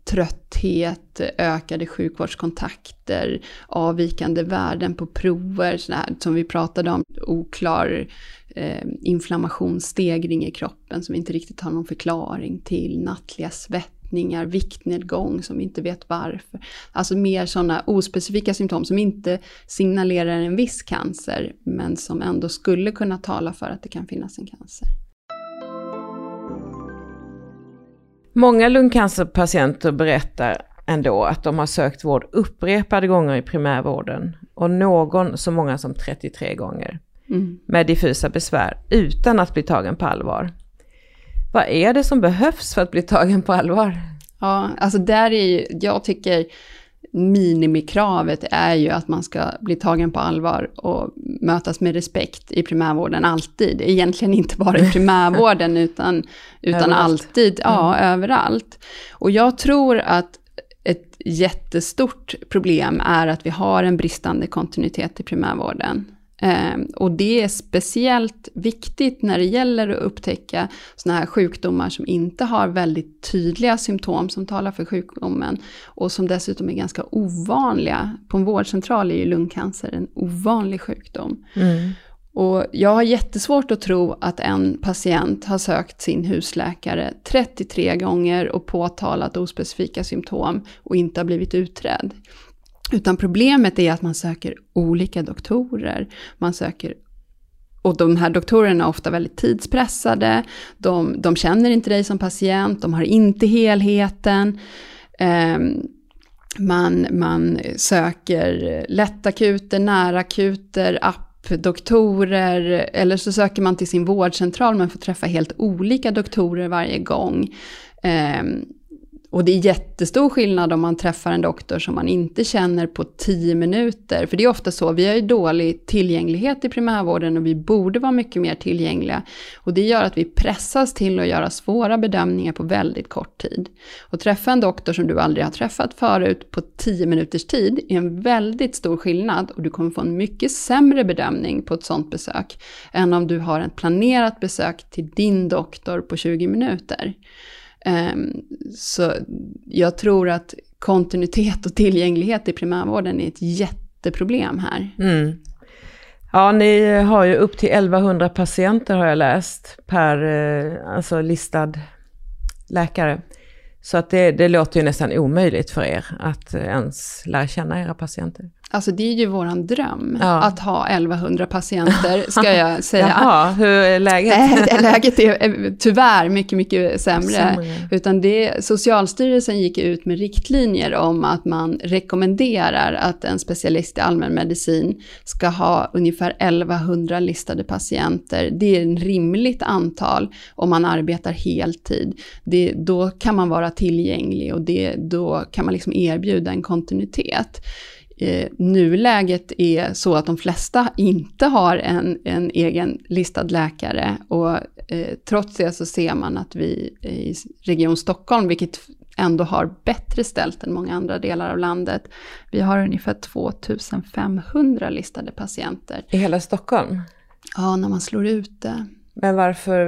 trötthet, ökade sjukvårdskontakter, avvikande värden på prover, här, som vi pratade om, oklar eh, inflammationsstegring i kroppen som vi inte riktigt har någon förklaring till, nattliga svett svettningar, viktnedgång som vi inte vet varför. Alltså mer sådana ospecifika symptom som inte signalerar en viss cancer, men som ändå skulle kunna tala för att det kan finnas en cancer. Många lungcancerpatienter berättar ändå att de har sökt vård upprepade gånger i primärvården och någon så många som 33 gånger mm. med diffusa besvär utan att bli tagen på allvar. Vad är det som behövs för att bli tagen på allvar? Ja, alltså där är ju, jag tycker minimikravet är ju att man ska bli tagen på allvar och mötas med respekt i primärvården alltid. Egentligen inte bara i primärvården utan, utan alltid, ja, mm. överallt. Och jag tror att ett jättestort problem är att vi har en bristande kontinuitet i primärvården. Eh, och det är speciellt viktigt när det gäller att upptäcka sådana här sjukdomar som inte har väldigt tydliga symptom som talar för sjukdomen och som dessutom är ganska ovanliga. På en vårdcentral är ju lungcancer en ovanlig sjukdom. Mm. Och jag har jättesvårt att tro att en patient har sökt sin husläkare 33 gånger och påtalat ospecifika symptom och inte har blivit utredd. Utan problemet är att man söker olika doktorer. Man söker och de här doktorerna är ofta väldigt tidspressade, de, de känner inte dig som patient, de har inte helheten. Eh, man, man söker lättakuter, närakuter, appdoktorer, eller så söker man till sin vårdcentral, men får träffa helt olika doktorer varje gång. Eh, och det är jättestor skillnad om man träffar en doktor som man inte känner på tio minuter. För det är ofta så, vi har ju dålig tillgänglighet i primärvården och vi borde vara mycket mer tillgängliga. Och det gör att vi pressas till att göra svåra bedömningar på väldigt kort tid. Och träffa en doktor som du aldrig har träffat förut på tio minuters tid är en väldigt stor skillnad och du kommer få en mycket sämre bedömning på ett sånt besök än om du har ett planerat besök till din doktor på 20 minuter. Ehm, så jag tror att kontinuitet och tillgänglighet i primärvården är ett jätteproblem här. Mm. Ja, ni har ju upp till 1100 patienter har jag läst per eh, alltså listad läkare. Så att det, det låter ju nästan omöjligt för er att eh, ens lära känna era patienter. Alltså det är ju våran dröm, ja. att ha 1100 patienter, ska jag säga. Jaha, hur är läget? läget är tyvärr mycket, mycket sämre. sämre. Utan det, Socialstyrelsen gick ut med riktlinjer om att man rekommenderar att en specialist i allmänmedicin ska ha ungefär 1100 listade patienter. Det är ett rimligt antal om man arbetar heltid. Det, då kan man vara tillgänglig och det, då kan man liksom erbjuda en kontinuitet eh, nuläget är så att de flesta inte har en, en egen listad läkare och eh, trots det så ser man att vi i Region Stockholm, vilket ändå har bättre ställt än många andra delar av landet, vi har ungefär 2500 listade patienter. I hela Stockholm? Ja, när man slår ut det. Men varför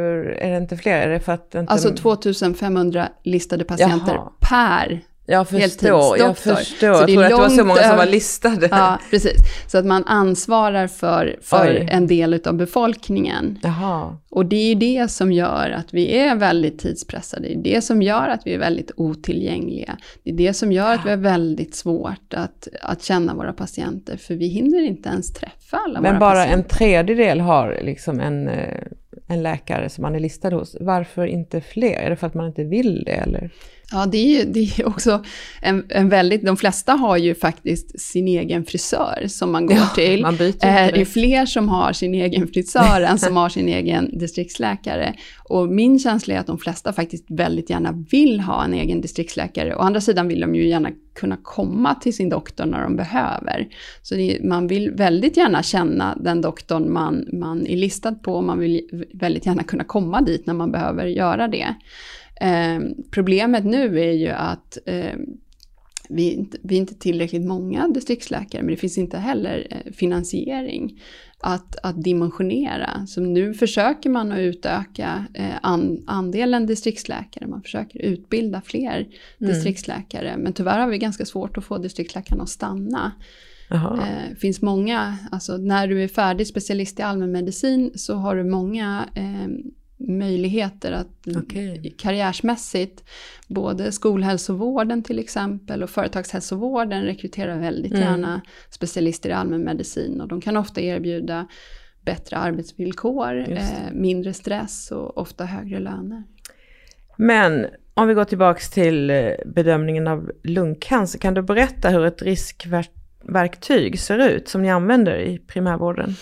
är det inte fler? Är det för att inte... Alltså 2500 listade patienter Jaha. per jag förstår, jag förstår. Så det jag tror att det var så många som var listade. Ja, precis. Så att man ansvarar för, för en del av befolkningen. Jaha. Och det är det som gör att vi är väldigt tidspressade. Det är det som gör att vi är väldigt otillgängliga. Det är det som gör att vi har väldigt svårt att, att känna våra patienter. För vi hinner inte ens träffa alla Men våra bara patienter. en tredjedel har liksom en, eh, en läkare som man är listad hos. Varför inte fler? Är det för att man inte vill det eller? Ja, det är ju det är också en, en väldigt, de flesta har ju faktiskt sin egen frisör som man går ja, till. Man byter eh, det är fler som har sin egen frisör än som har sin egen distriktsläkare. Och min känsla är att de flesta faktiskt väldigt gärna vill ha en egen distriktsläkare. Å andra sidan vill de ju gärna kunna komma till sin doktor när de behöver. Så det, man vill väldigt gärna känna den doktorn man, man är listad på och man vill väldigt gärna kunna komma dit när man behöver göra det. Eh, problemet nu är ju att eh, vi är, inte, vi är inte tillräckligt många distriktsläkare, men det finns inte heller eh, finansiering att, att dimensionera. Så nu försöker man att utöka eh, an, andelen distriktsläkare, man försöker utbilda fler mm. distriktsläkare, men tyvärr har vi ganska svårt att få distriktsläkarna att stanna. Det eh, finns många, alltså när du är färdig specialist i allmänmedicin så har du många eh, möjligheter att okay. karriärsmässigt, både skolhälsovården till exempel och företagshälsovården rekryterar väldigt mm. gärna specialister i allmänmedicin och de kan ofta erbjuda bättre arbetsvillkor, eh, mindre stress och ofta högre löner. Men om vi går tillbaks till eh, bedömningen av lungcancer, kan du berätta hur ett riskverktyg ser ut som ni använder i primärvården?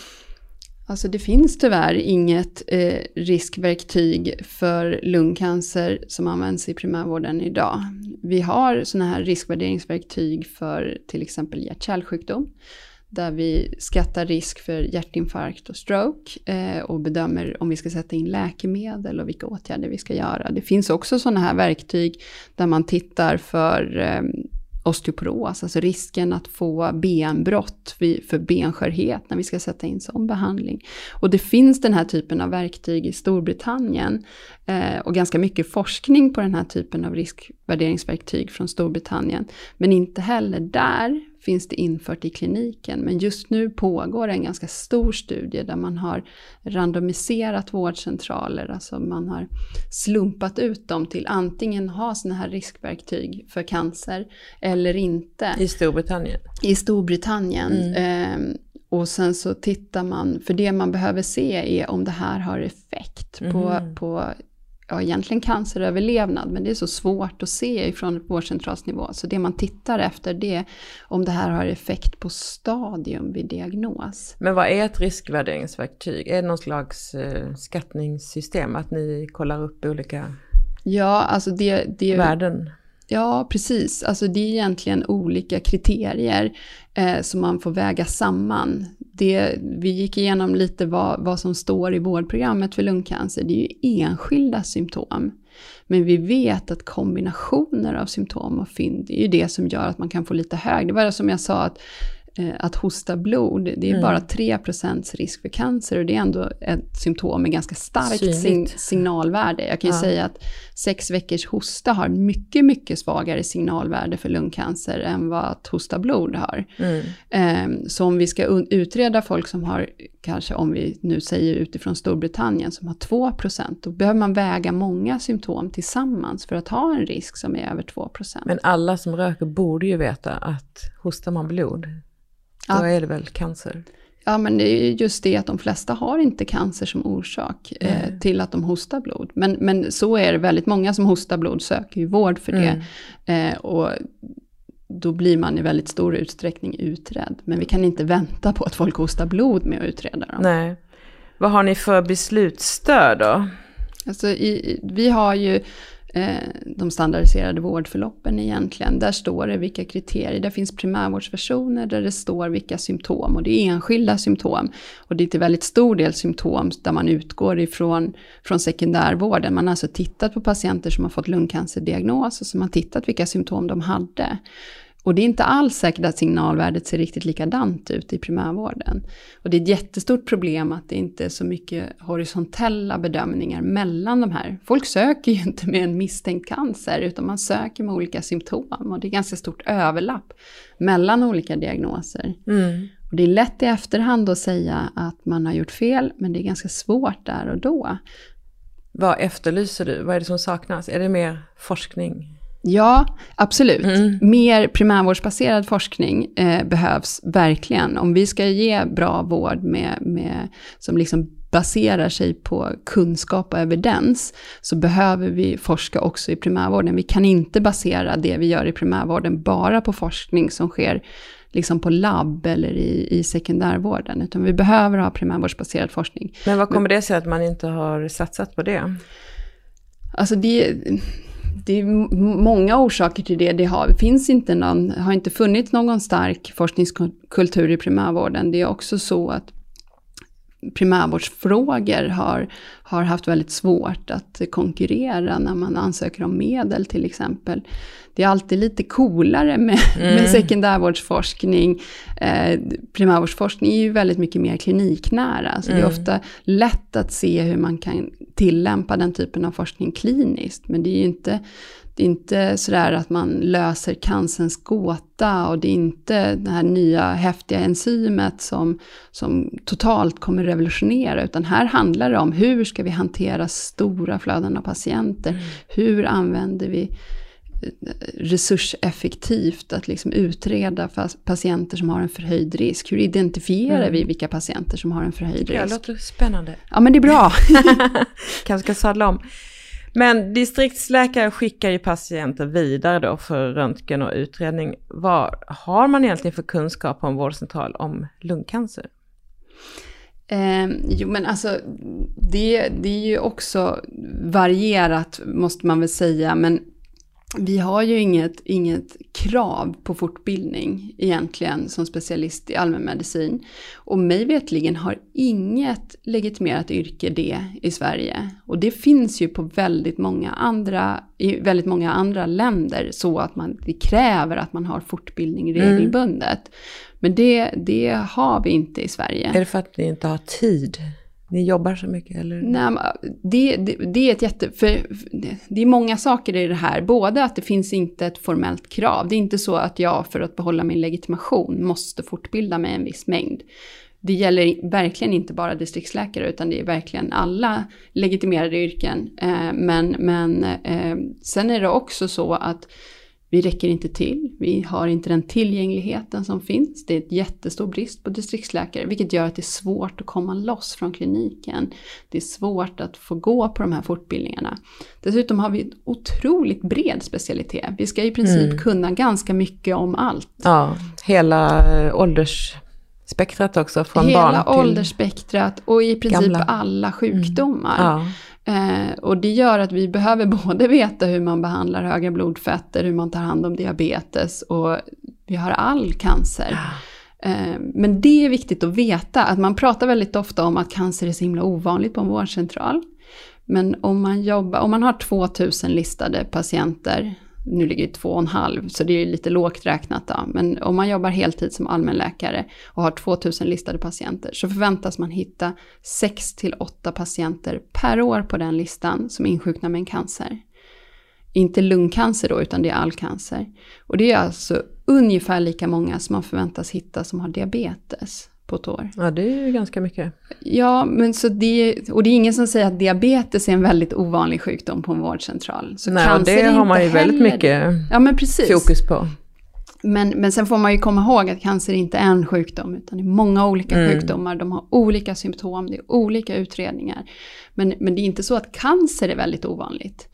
Alltså det finns tyvärr inget eh, riskverktyg för lungcancer som används i primärvården idag. Vi har sådana här riskvärderingsverktyg för till exempel hjärt-kärlsjukdom där vi skattar risk för hjärtinfarkt och stroke eh, och bedömer om vi ska sätta in läkemedel och vilka åtgärder vi ska göra. Det finns också sådana här verktyg där man tittar för eh, osteoporos, alltså risken att få benbrott för benskörhet när vi ska sätta in sån behandling. Och det finns den här typen av verktyg i Storbritannien eh, och ganska mycket forskning på den här typen av riskvärderingsverktyg från Storbritannien. Men inte heller där finns det infört i kliniken. Men just nu pågår en ganska stor studie där man har randomiserat vårdcentraler, alltså man har slumpat ut dem till antingen ha sådana här riskverktyg för cancer eller inte. I Storbritannien? I Storbritannien. Mm. Eh, och sen så tittar man, för det man behöver se är om det här har effekt mm. på, på ja, egentligen canceröverlevnad, men det är så svårt att se ifrån vårdcentralsnivå. Så det man tittar efter det är om det här har effekt på stadium vid diagnos. Men vad är ett riskvärderingsverktyg? Är det någon slags eh, skattningssystem, att ni kollar upp olika ja, alltså det, det, värden? Ja, precis. Alltså det är egentligen olika kriterier eh, som man får väga samman. Det, vi gick igenom lite vad, vad som står i vårdprogrammet för lungcancer. Det är ju enskilda symptom. Men vi vet att kombinationer av symptom och fynd är ju det som gör att man kan få lite högre. Det var det som jag sa att att hosta blod, det är mm. bara 3% risk för cancer och det är ändå ett symptom med ganska starkt sig signalvärde. Jag kan ju ja. säga att sex veckors hosta har mycket, mycket svagare signalvärde för lungcancer än vad att hosta blod har. Mm. Ehm, så om vi ska utreda folk som har, kanske om vi nu säger utifrån Storbritannien, som har 2% då behöver man väga många symptom tillsammans för att ha en risk som är över 2% Men alla som röker borde ju veta att hostar man blod då ja. är det väl cancer? Ja, men det är just det att de flesta har inte cancer som orsak eh, till att de hostar blod. Men, men så är det, väldigt många som hostar blod söker ju vård för det. Mm. Eh, och då blir man i väldigt stor utsträckning utredd. Men vi kan inte vänta på att folk hostar blod med att utreda dem. Nej. Vad har ni för beslutsstöd då? Alltså i, vi har ju Eh, de standardiserade vårdförloppen egentligen. Där står det vilka kriterier, där finns primärvårdsversioner där det står vilka symptom och det är enskilda symptom. Och det är till väldigt stor del symptom där man utgår ifrån från sekundärvården. Man har alltså tittat på patienter som har fått lungcancerdiagnos och som har tittat vilka symptom de hade. Och det är inte alls säkert att signalvärdet ser riktigt likadant ut i primärvården. Och det är ett jättestort problem att det inte är så mycket horisontella bedömningar mellan de här. Folk söker ju inte med en misstänkt cancer, utan man söker med olika symptom. Och det är ganska stort överlapp mellan olika diagnoser. Mm. Och det är lätt i efterhand att säga att man har gjort fel, men det är ganska svårt där och då. Vad efterlyser du? Vad är det som saknas? Är det mer forskning? Ja, absolut. Mm. Mer primärvårdsbaserad forskning eh, behövs verkligen. Om vi ska ge bra vård med, med, som liksom baserar sig på kunskap och evidens, så behöver vi forska också i primärvården. Vi kan inte basera det vi gör i primärvården bara på forskning som sker liksom på labb eller i, i sekundärvården, utan vi behöver ha primärvårdsbaserad forskning. Men vad kommer det sig att man inte har satsat på det? Alltså det det är många orsaker till det. Det har, finns inte någon, har inte funnits någon stark forskningskultur i primärvården. Det är också så att primärvårdsfrågor har, har haft väldigt svårt att konkurrera när man ansöker om medel till exempel. Det är alltid lite coolare med, mm. med sekundärvårdsforskning. Eh, primärvårdsforskning är ju väldigt mycket mer kliniknära, så mm. det är mm. ofta lätt att se hur man kan tillämpa den typen av forskning kliniskt, men det är ju inte det är inte sådär att man löser cancerns gåta och det är inte det här nya häftiga enzymet som, som totalt kommer revolutionera, utan här handlar det om hur ska vi hantera stora flöden av patienter? Mm. Hur använder vi eh, resurseffektivt att liksom utreda patienter som har en förhöjd risk. Hur identifierar mm. vi vilka patienter som har en förhöjd risk? Det låter spännande. Ja, men det är bra. Kanske ska sadla om. Men distriktsläkare skickar ju patienter vidare då för röntgen och utredning. Vad har man egentligen för kunskap på en vårdcentral om lungcancer? Eh, jo men alltså det, det är ju också varierat måste man väl säga. Men vi har ju inget, inget krav på fortbildning egentligen som specialist i allmänmedicin. Och mig vetligen har inget legitimerat yrke det i Sverige. Och det finns ju på väldigt många andra, i väldigt många andra länder så att man, det kräver att man har fortbildning mm. regelbundet. Mm. Men det, det har vi inte i Sverige. Är det för att ni inte har tid? Ni jobbar så mycket eller? Nej, det, det, det, är ett jätte... För det är många saker i det här. Både att det finns inte ett formellt krav. Det är inte så att jag för att behålla min legitimation måste fortbilda mig en viss mängd. Det gäller verkligen inte bara distriktsläkare utan det är verkligen alla legitimerade yrken. Eh, men men eh, sen är det också så att vi räcker inte till, vi har inte den tillgängligheten som finns. Det är ett jättestor brist på distriktsläkare, vilket gör att det är svårt att komma loss från kliniken. Det är svårt att få gå på de här fortbildningarna. Dessutom har vi en otroligt bred specialitet. Vi ska i princip mm. kunna ganska mycket om allt. Ja, hela eh, åldersspektrat också, från hela barn till Hela åldersspektrat och i princip gamla. alla sjukdomar. Mm. Ja. Eh, och det gör att vi behöver både veta hur man behandlar höga blodfetter, hur man tar hand om diabetes och vi har all cancer. Eh, men det är viktigt att veta, att man pratar väldigt ofta om att cancer är så himla ovanligt på en vårdcentral. Men om man, jobbar, om man har 2000 listade patienter nu ligger det två och en halv, så det är lite lågt räknat då. Men om man jobbar heltid som allmänläkare och har 2000 listade patienter så förväntas man hitta 6 till 8 patienter per år på den listan som insjuknar med en cancer. Inte lungcancer då, utan det är all cancer. Och det är alltså ungefär lika många som man förväntas hitta som har diabetes på ett år. Ja, det är ju ganska mycket. Ja, men så det, och det är ingen som säger att diabetes är en väldigt ovanlig sjukdom på en vårdcentral. Så Nej, och det har man ju väldigt mycket ja, men precis. fokus på. Men, men sen får man ju komma ihåg att cancer inte är en sjukdom, utan det är många olika mm. sjukdomar, de har olika symptom, det är olika utredningar. Men, men det är inte så att cancer är väldigt ovanligt.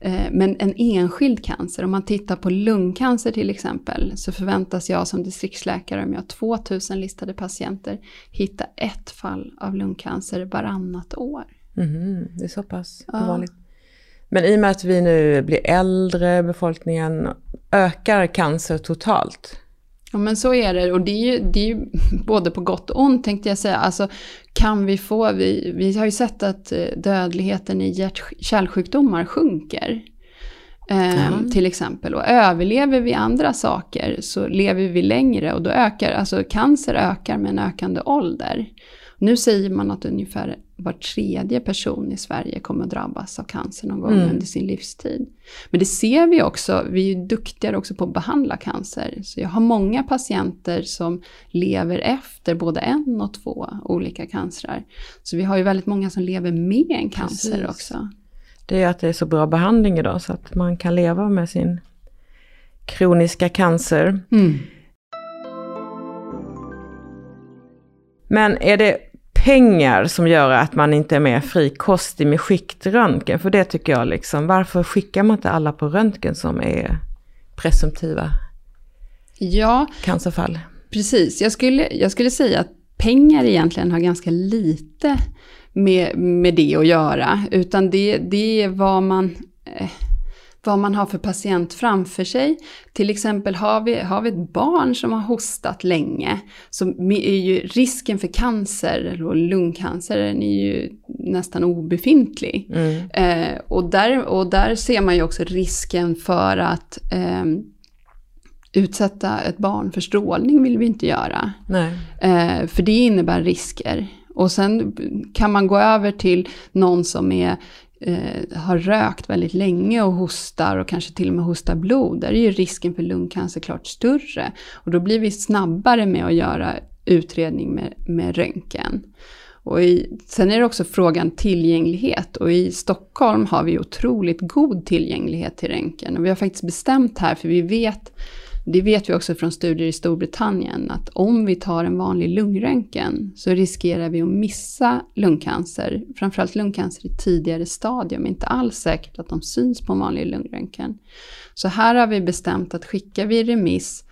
Eh, men en enskild cancer, om man tittar på lungcancer till exempel, så förväntas jag som distriktsläkare, om jag har 2000 listade patienter, hitta ett fall av lungcancer varannat år. Mm, det är så pass ja. vanligt. Men i och med att vi nu blir äldre, befolkningen ökar cancer totalt? Ja men så är det och det är ju, det är ju både på gott och ont tänkte jag säga. Alltså kan vi få, vi, vi har ju sett att eh, dödligheten i hjärt-kärlsjukdomar sjunker. Mm. Till exempel. Och överlever vi andra saker så lever vi längre och då ökar, alltså cancer ökar med en ökande ålder. Nu säger man att ungefär var tredje person i Sverige kommer att drabbas av cancer någon gång mm. under sin livstid. Men det ser vi också, vi är duktigare också på att behandla cancer. Så jag har många patienter som lever efter både en och två olika cancrar. Så vi har ju väldigt många som lever med en cancer Precis. också. Det är att det är så bra behandling idag så att man kan leva med sin kroniska cancer. Mm. Men är det pengar som gör att man inte är mer frikostig med skiktröntgen? För det tycker jag liksom, varför skickar man inte alla på röntgen som är presumtiva ja, cancerfall? Precis, jag skulle, jag skulle säga att pengar egentligen har ganska lite med, med det att göra. Utan det, det är vad man... Vad man har för patient framför sig. Till exempel har vi, har vi ett barn som har hostat länge så är ju risken för cancer, eller lungcancer, den är ju nästan obefintlig. Mm. Eh, och, där, och där ser man ju också risken för att eh, utsätta ett barn för strålning vill vi inte göra. Eh, för det innebär risker. Och sen kan man gå över till någon som är eh, har rökt väldigt länge och hostar och kanske till och med hostar blod, där är ju risken för lungcancer klart större. Och då blir vi snabbare med att göra utredning med, med röntgen. Och i, sen är det också frågan tillgänglighet och i Stockholm har vi otroligt god tillgänglighet till röntgen. Och vi har faktiskt bestämt här, för vi vet det vet vi också från studier i Storbritannien, att om vi tar en vanlig lungröntgen så riskerar vi att missa lungcancer, framförallt lungcancer i tidigare stadium, inte alls säkert att de syns på en vanlig lungröntgen. Så här har vi bestämt att skickar vi remiss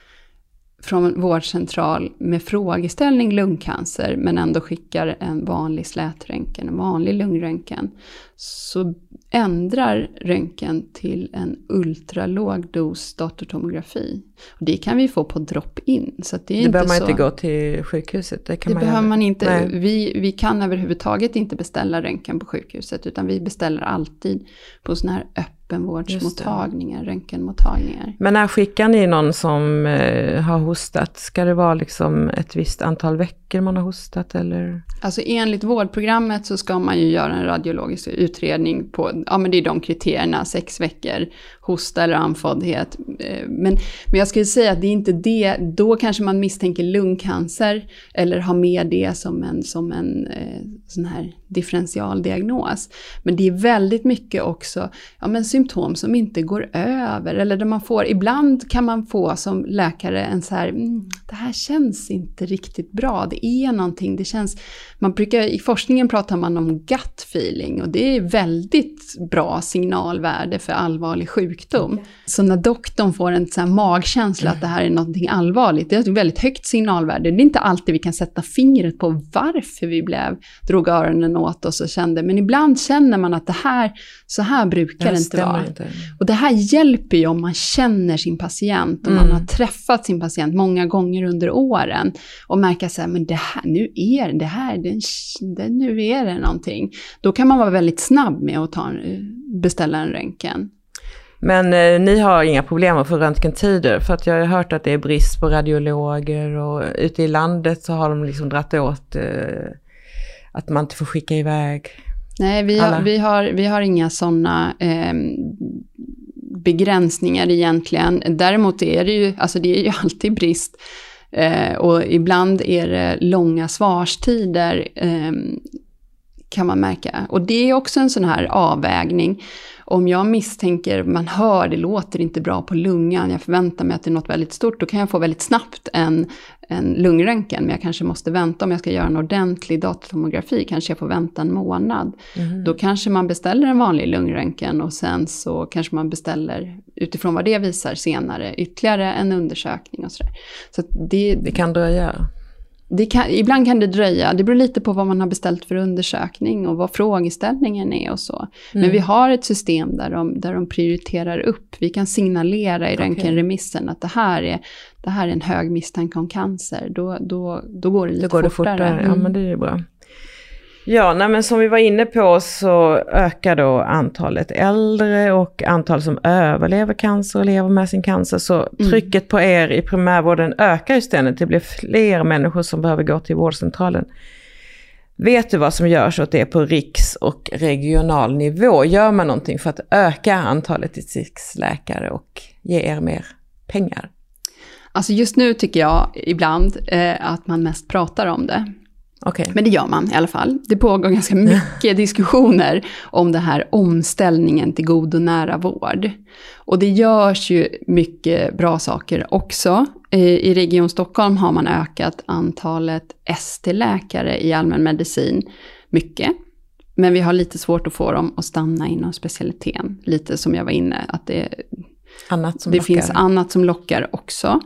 från vårdcentral med frågeställning lungcancer, men ändå skickar en vanlig slätröntgen, en vanlig lungröntgen, så ändrar röntgen till en ultralåg dos datortomografi. Och det kan vi få på drop-in. Så det, det behöver man så... inte gå till sjukhuset? Det, kan det man behöver göra. man inte. Vi, vi kan överhuvudtaget inte beställa röntgen på sjukhuset, utan vi beställer alltid på sådana här öppenvårdsmottagningar, röntgenmottagningar. Men när skickar ni någon som eh, har hostat? Ska det vara liksom ett visst antal veckor man har hostat eller? Alltså enligt vårdprogrammet så ska man ju göra en radiologisk utredning på, ja men det är de kriterierna, sex veckor, hosta eller andfåddhet. Eh, men, men jag skulle säga att det är inte det, då kanske man misstänker lungcancer eller har med det som en, som en eh, sån här differentialdiagnos. Men det är väldigt mycket också ja, men symptom som inte går över eller där man får, ibland kan man få som läkare en så här, mm, det här känns inte riktigt bra, det är någonting, det känns, man brukar, i forskningen pratar man om gut feeling och det är väldigt bra signalvärde för allvarlig sjukdom. Okay. Så när doktorn får en så magkänsla att det här är någonting allvarligt, det är ett väldigt högt signalvärde. Det är inte alltid vi kan sätta fingret på varför vi blev, drog öronen åt oss och kände, men ibland känner man att det här, så här brukar det inte vara. Inte. Och det här hjälper ju om man känner sin patient, om mm. man har träffat sin patient många gånger under åren och märker så här, men det här, nu är det här, det, det, nu är det någonting. Då kan man vara väldigt snabb med att ta, beställa en röntgen. Men eh, ni har inga problem att få röntgentider? För att jag har hört att det är brist på radiologer och ute i landet så har de liksom dratt åt eh, att man inte får skicka iväg Nej, vi har, vi har, vi har inga sådana eh, begränsningar egentligen. Däremot är det ju, alltså det är ju alltid brist. Eh, och ibland är det långa svarstider, eh, kan man märka. Och det är också en sån här avvägning. Om jag misstänker, man hör, det låter inte bra på lungan, jag förväntar mig att det är något väldigt stort, då kan jag få väldigt snabbt en, en lungröntgen, men jag kanske måste vänta om jag ska göra en ordentlig datortomografi, kanske jag får vänta en månad. Mm. Då kanske man beställer en vanlig lungröntgen och sen så kanske man beställer, utifrån vad det visar senare, ytterligare en undersökning och sådär. Så det, det kan dröja kan, ibland kan det dröja, det beror lite på vad man har beställt för undersökning och vad frågeställningen är och så. Mm. Men vi har ett system där de, där de prioriterar upp. Vi kan signalera i okay. röntgenremissen att det här, är, det här är en hög misstanke om cancer. Då, då, då går det lite då går fortare. Det fortare. Mm. Ja, men det är bra. Ja, nej, men som vi var inne på så ökar då antalet äldre och antal som överlever cancer och lever med sin cancer. Så mm. trycket på er i primärvården ökar ju ständigt. Det blir fler människor som behöver gå till vårdcentralen. Vet du vad som görs åt det på riks och regional nivå? Gör man någonting för att öka antalet distriktsläkare och ge er mer pengar? Alltså just nu tycker jag ibland eh, att man mest pratar om det. Okay. Men det gör man i alla fall. Det pågår ganska mycket diskussioner om det här omställningen till god och nära vård. Och det görs ju mycket bra saker också. I Region Stockholm har man ökat antalet ST-läkare i allmänmedicin mycket. Men vi har lite svårt att få dem att stanna inom specialiteten. Lite som jag var inne, att det, annat som det lockar. finns annat som lockar också.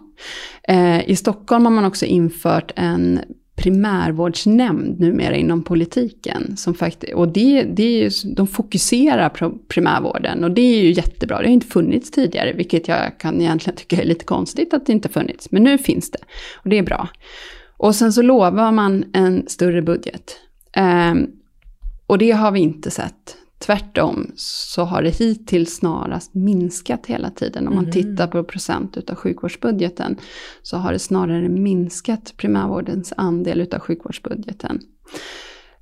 Eh, I Stockholm har man också infört en primärvårdsnämnd numera inom politiken. Som fakt och det, det är ju, de fokuserar på primärvården och det är ju jättebra. Det har inte funnits tidigare, vilket jag kan egentligen tycka är lite konstigt att det inte funnits. Men nu finns det och det är bra. Och sen så lovar man en större budget. Um, och det har vi inte sett. Tvärtom så har det hittills snarast minskat hela tiden. Om man mm. tittar på procent utav sjukvårdsbudgeten så har det snarare minskat primärvårdens andel utav sjukvårdsbudgeten.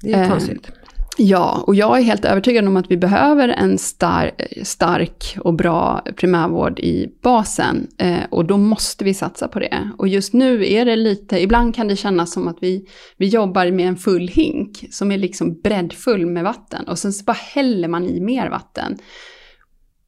Det är eh, konstigt. Ja, och jag är helt övertygad om att vi behöver en star stark och bra primärvård i basen. Eh, och då måste vi satsa på det. Och just nu är det lite, ibland kan det kännas som att vi, vi jobbar med en full hink som är liksom breddfull med vatten. Och sen så bara häller man i mer vatten.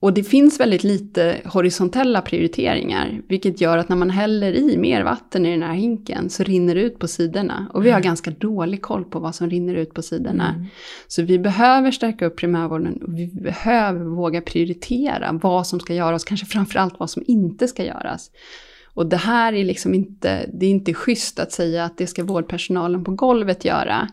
Och det finns väldigt lite horisontella prioriteringar, vilket gör att när man häller i mer vatten i den här hinken så rinner det ut på sidorna. Och vi har mm. ganska dålig koll på vad som rinner ut på sidorna. Mm. Så vi behöver stärka upp primärvården och vi behöver våga prioritera vad som ska göras, kanske framförallt vad som inte ska göras. Och det här är liksom inte, det är inte schysst att säga att det ska vårdpersonalen på golvet göra.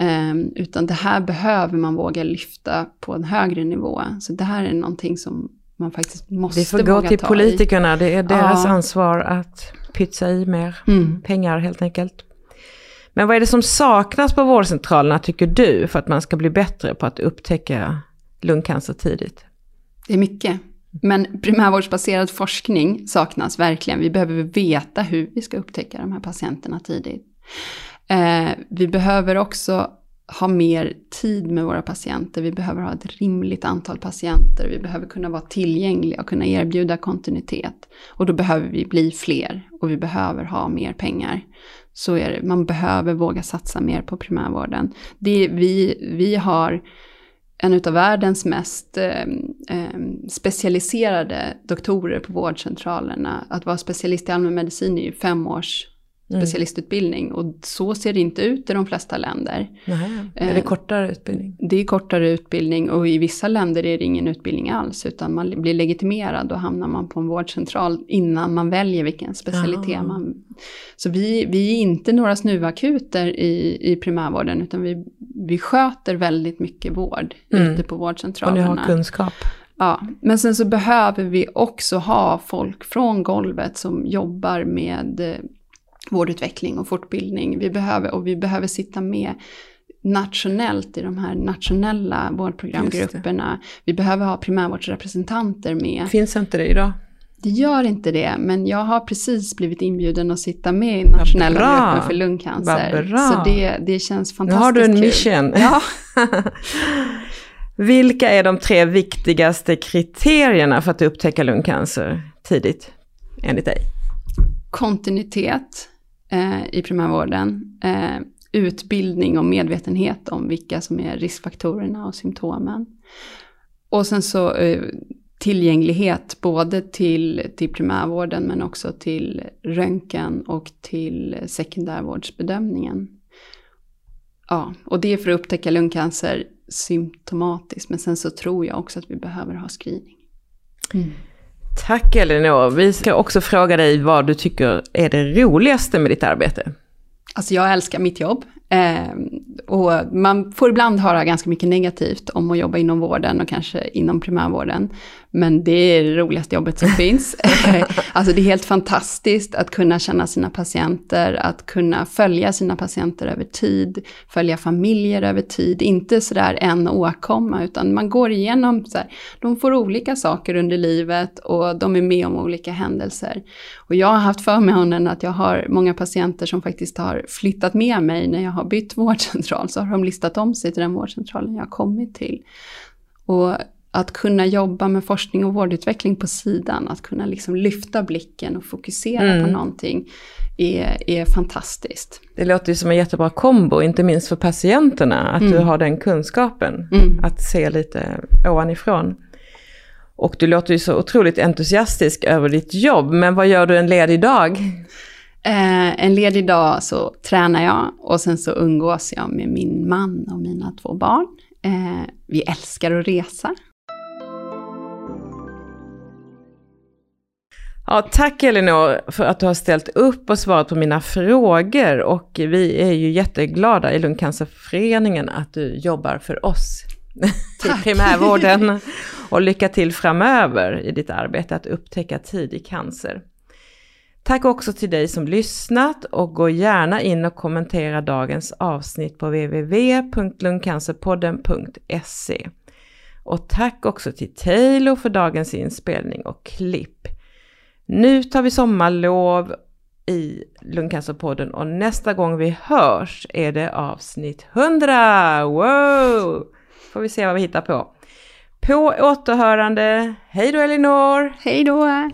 Um, utan det här behöver man våga lyfta på en högre nivå. Så det här är någonting som man faktiskt måste våga ta Det får gå till politikerna, i. det är deras ja. ansvar att pytsa i mer mm. pengar helt enkelt. Men vad är det som saknas på vårdcentralerna tycker du för att man ska bli bättre på att upptäcka lungcancer tidigt? Det är mycket. Men primärvårdsbaserad forskning saknas verkligen. Vi behöver veta hur vi ska upptäcka de här patienterna tidigt. Eh, vi behöver också ha mer tid med våra patienter. Vi behöver ha ett rimligt antal patienter. Vi behöver kunna vara tillgängliga och kunna erbjuda kontinuitet. Och då behöver vi bli fler och vi behöver ha mer pengar. Så är det. Man behöver våga satsa mer på primärvården. Det, vi, vi har en av världens mest eh, eh, specialiserade doktorer på vårdcentralerna. Att vara specialist i allmänmedicin är ju fem års Mm. specialistutbildning. Och så ser det inte ut i de flesta länder. Nej, är det eh, kortare utbildning? Det är kortare utbildning och i vissa länder är det ingen utbildning alls. Utan man blir legitimerad och hamnar man på en vårdcentral innan man väljer vilken specialitet Aha. man... Så vi, vi är inte några snuvakuter i, i primärvården utan vi, vi sköter väldigt mycket vård mm. ute på vårdcentralerna. Och ni har kunskap. Ja, men sen så behöver vi också ha folk från golvet som jobbar med vårdutveckling och fortbildning. Vi behöver, och vi behöver sitta med nationellt i de här nationella vårdprogramgrupperna. Vi behöver ha primärvårdsrepresentanter med. Finns inte det idag? Det gör inte det, men jag har precis blivit inbjuden att sitta med i nationella grupper för lungcancer. Så det, det känns fantastiskt Nu har du en kul. mission. Ja. Vilka är de tre viktigaste kriterierna för att upptäcka lungcancer tidigt, enligt dig? Kontinuitet, eh, i primärvården. Eh, utbildning och medvetenhet om vilka som är riskfaktorerna och symptomen. Och sen så eh, tillgänglighet både till, till primärvården men också till röntgen och till sekundärvårdsbedömningen. Ja, och det är för att upptäcka lungcancer symptomatiskt men sen så tror jag också att vi behöver ha screening. Mm. Tack Elinor. Vi ska också fråga dig vad du tycker är det roligaste med ditt arbete. Alltså jag älskar mitt jobb. Eh, och man får ibland höra ganska mycket negativt om att jobba inom vården och kanske inom primärvården. Men det är det roligaste jobbet som finns. alltså det är helt fantastiskt att kunna känna sina patienter, att kunna följa sina patienter över tid, följa familjer över tid. Inte sådär en åkomma, utan man går igenom, så här, de får olika saker under livet och de är med om olika händelser. Och jag har haft förmånen att jag har många patienter som faktiskt har flyttat med mig när jag har bytt vårdcentral, så har de listat om sig till den vårdcentralen jag har kommit till. Och att kunna jobba med forskning och vårdutveckling på sidan, att kunna liksom lyfta blicken och fokusera mm. på någonting är, är fantastiskt. Det låter ju som en jättebra kombo, inte minst för patienterna, att mm. du har den kunskapen, mm. att se lite ovanifrån. Och du låter ju så otroligt entusiastisk över ditt jobb, men vad gör du en ledig dag? Eh, en ledig dag så tränar jag och sen så umgås jag med min man och mina två barn. Eh, vi älskar att resa Ja, tack Elinor för att du har ställt upp och svarat på mina frågor. Och vi är ju jätteglada i Lungcancerföreningen att du jobbar för oss i primärvården. Och lycka till framöver i ditt arbete att upptäcka tidig cancer. Tack också till dig som lyssnat och gå gärna in och kommentera dagens avsnitt på www.lungcancerpodden.se. Och tack också till Taylor för dagens inspelning och klipp. Nu tar vi sommarlov i Lungcancerpodden och nästa gång vi hörs är det avsnitt 100! Wow! Får vi se vad vi hittar på. På återhörande. Hej då Elinor! Hej då!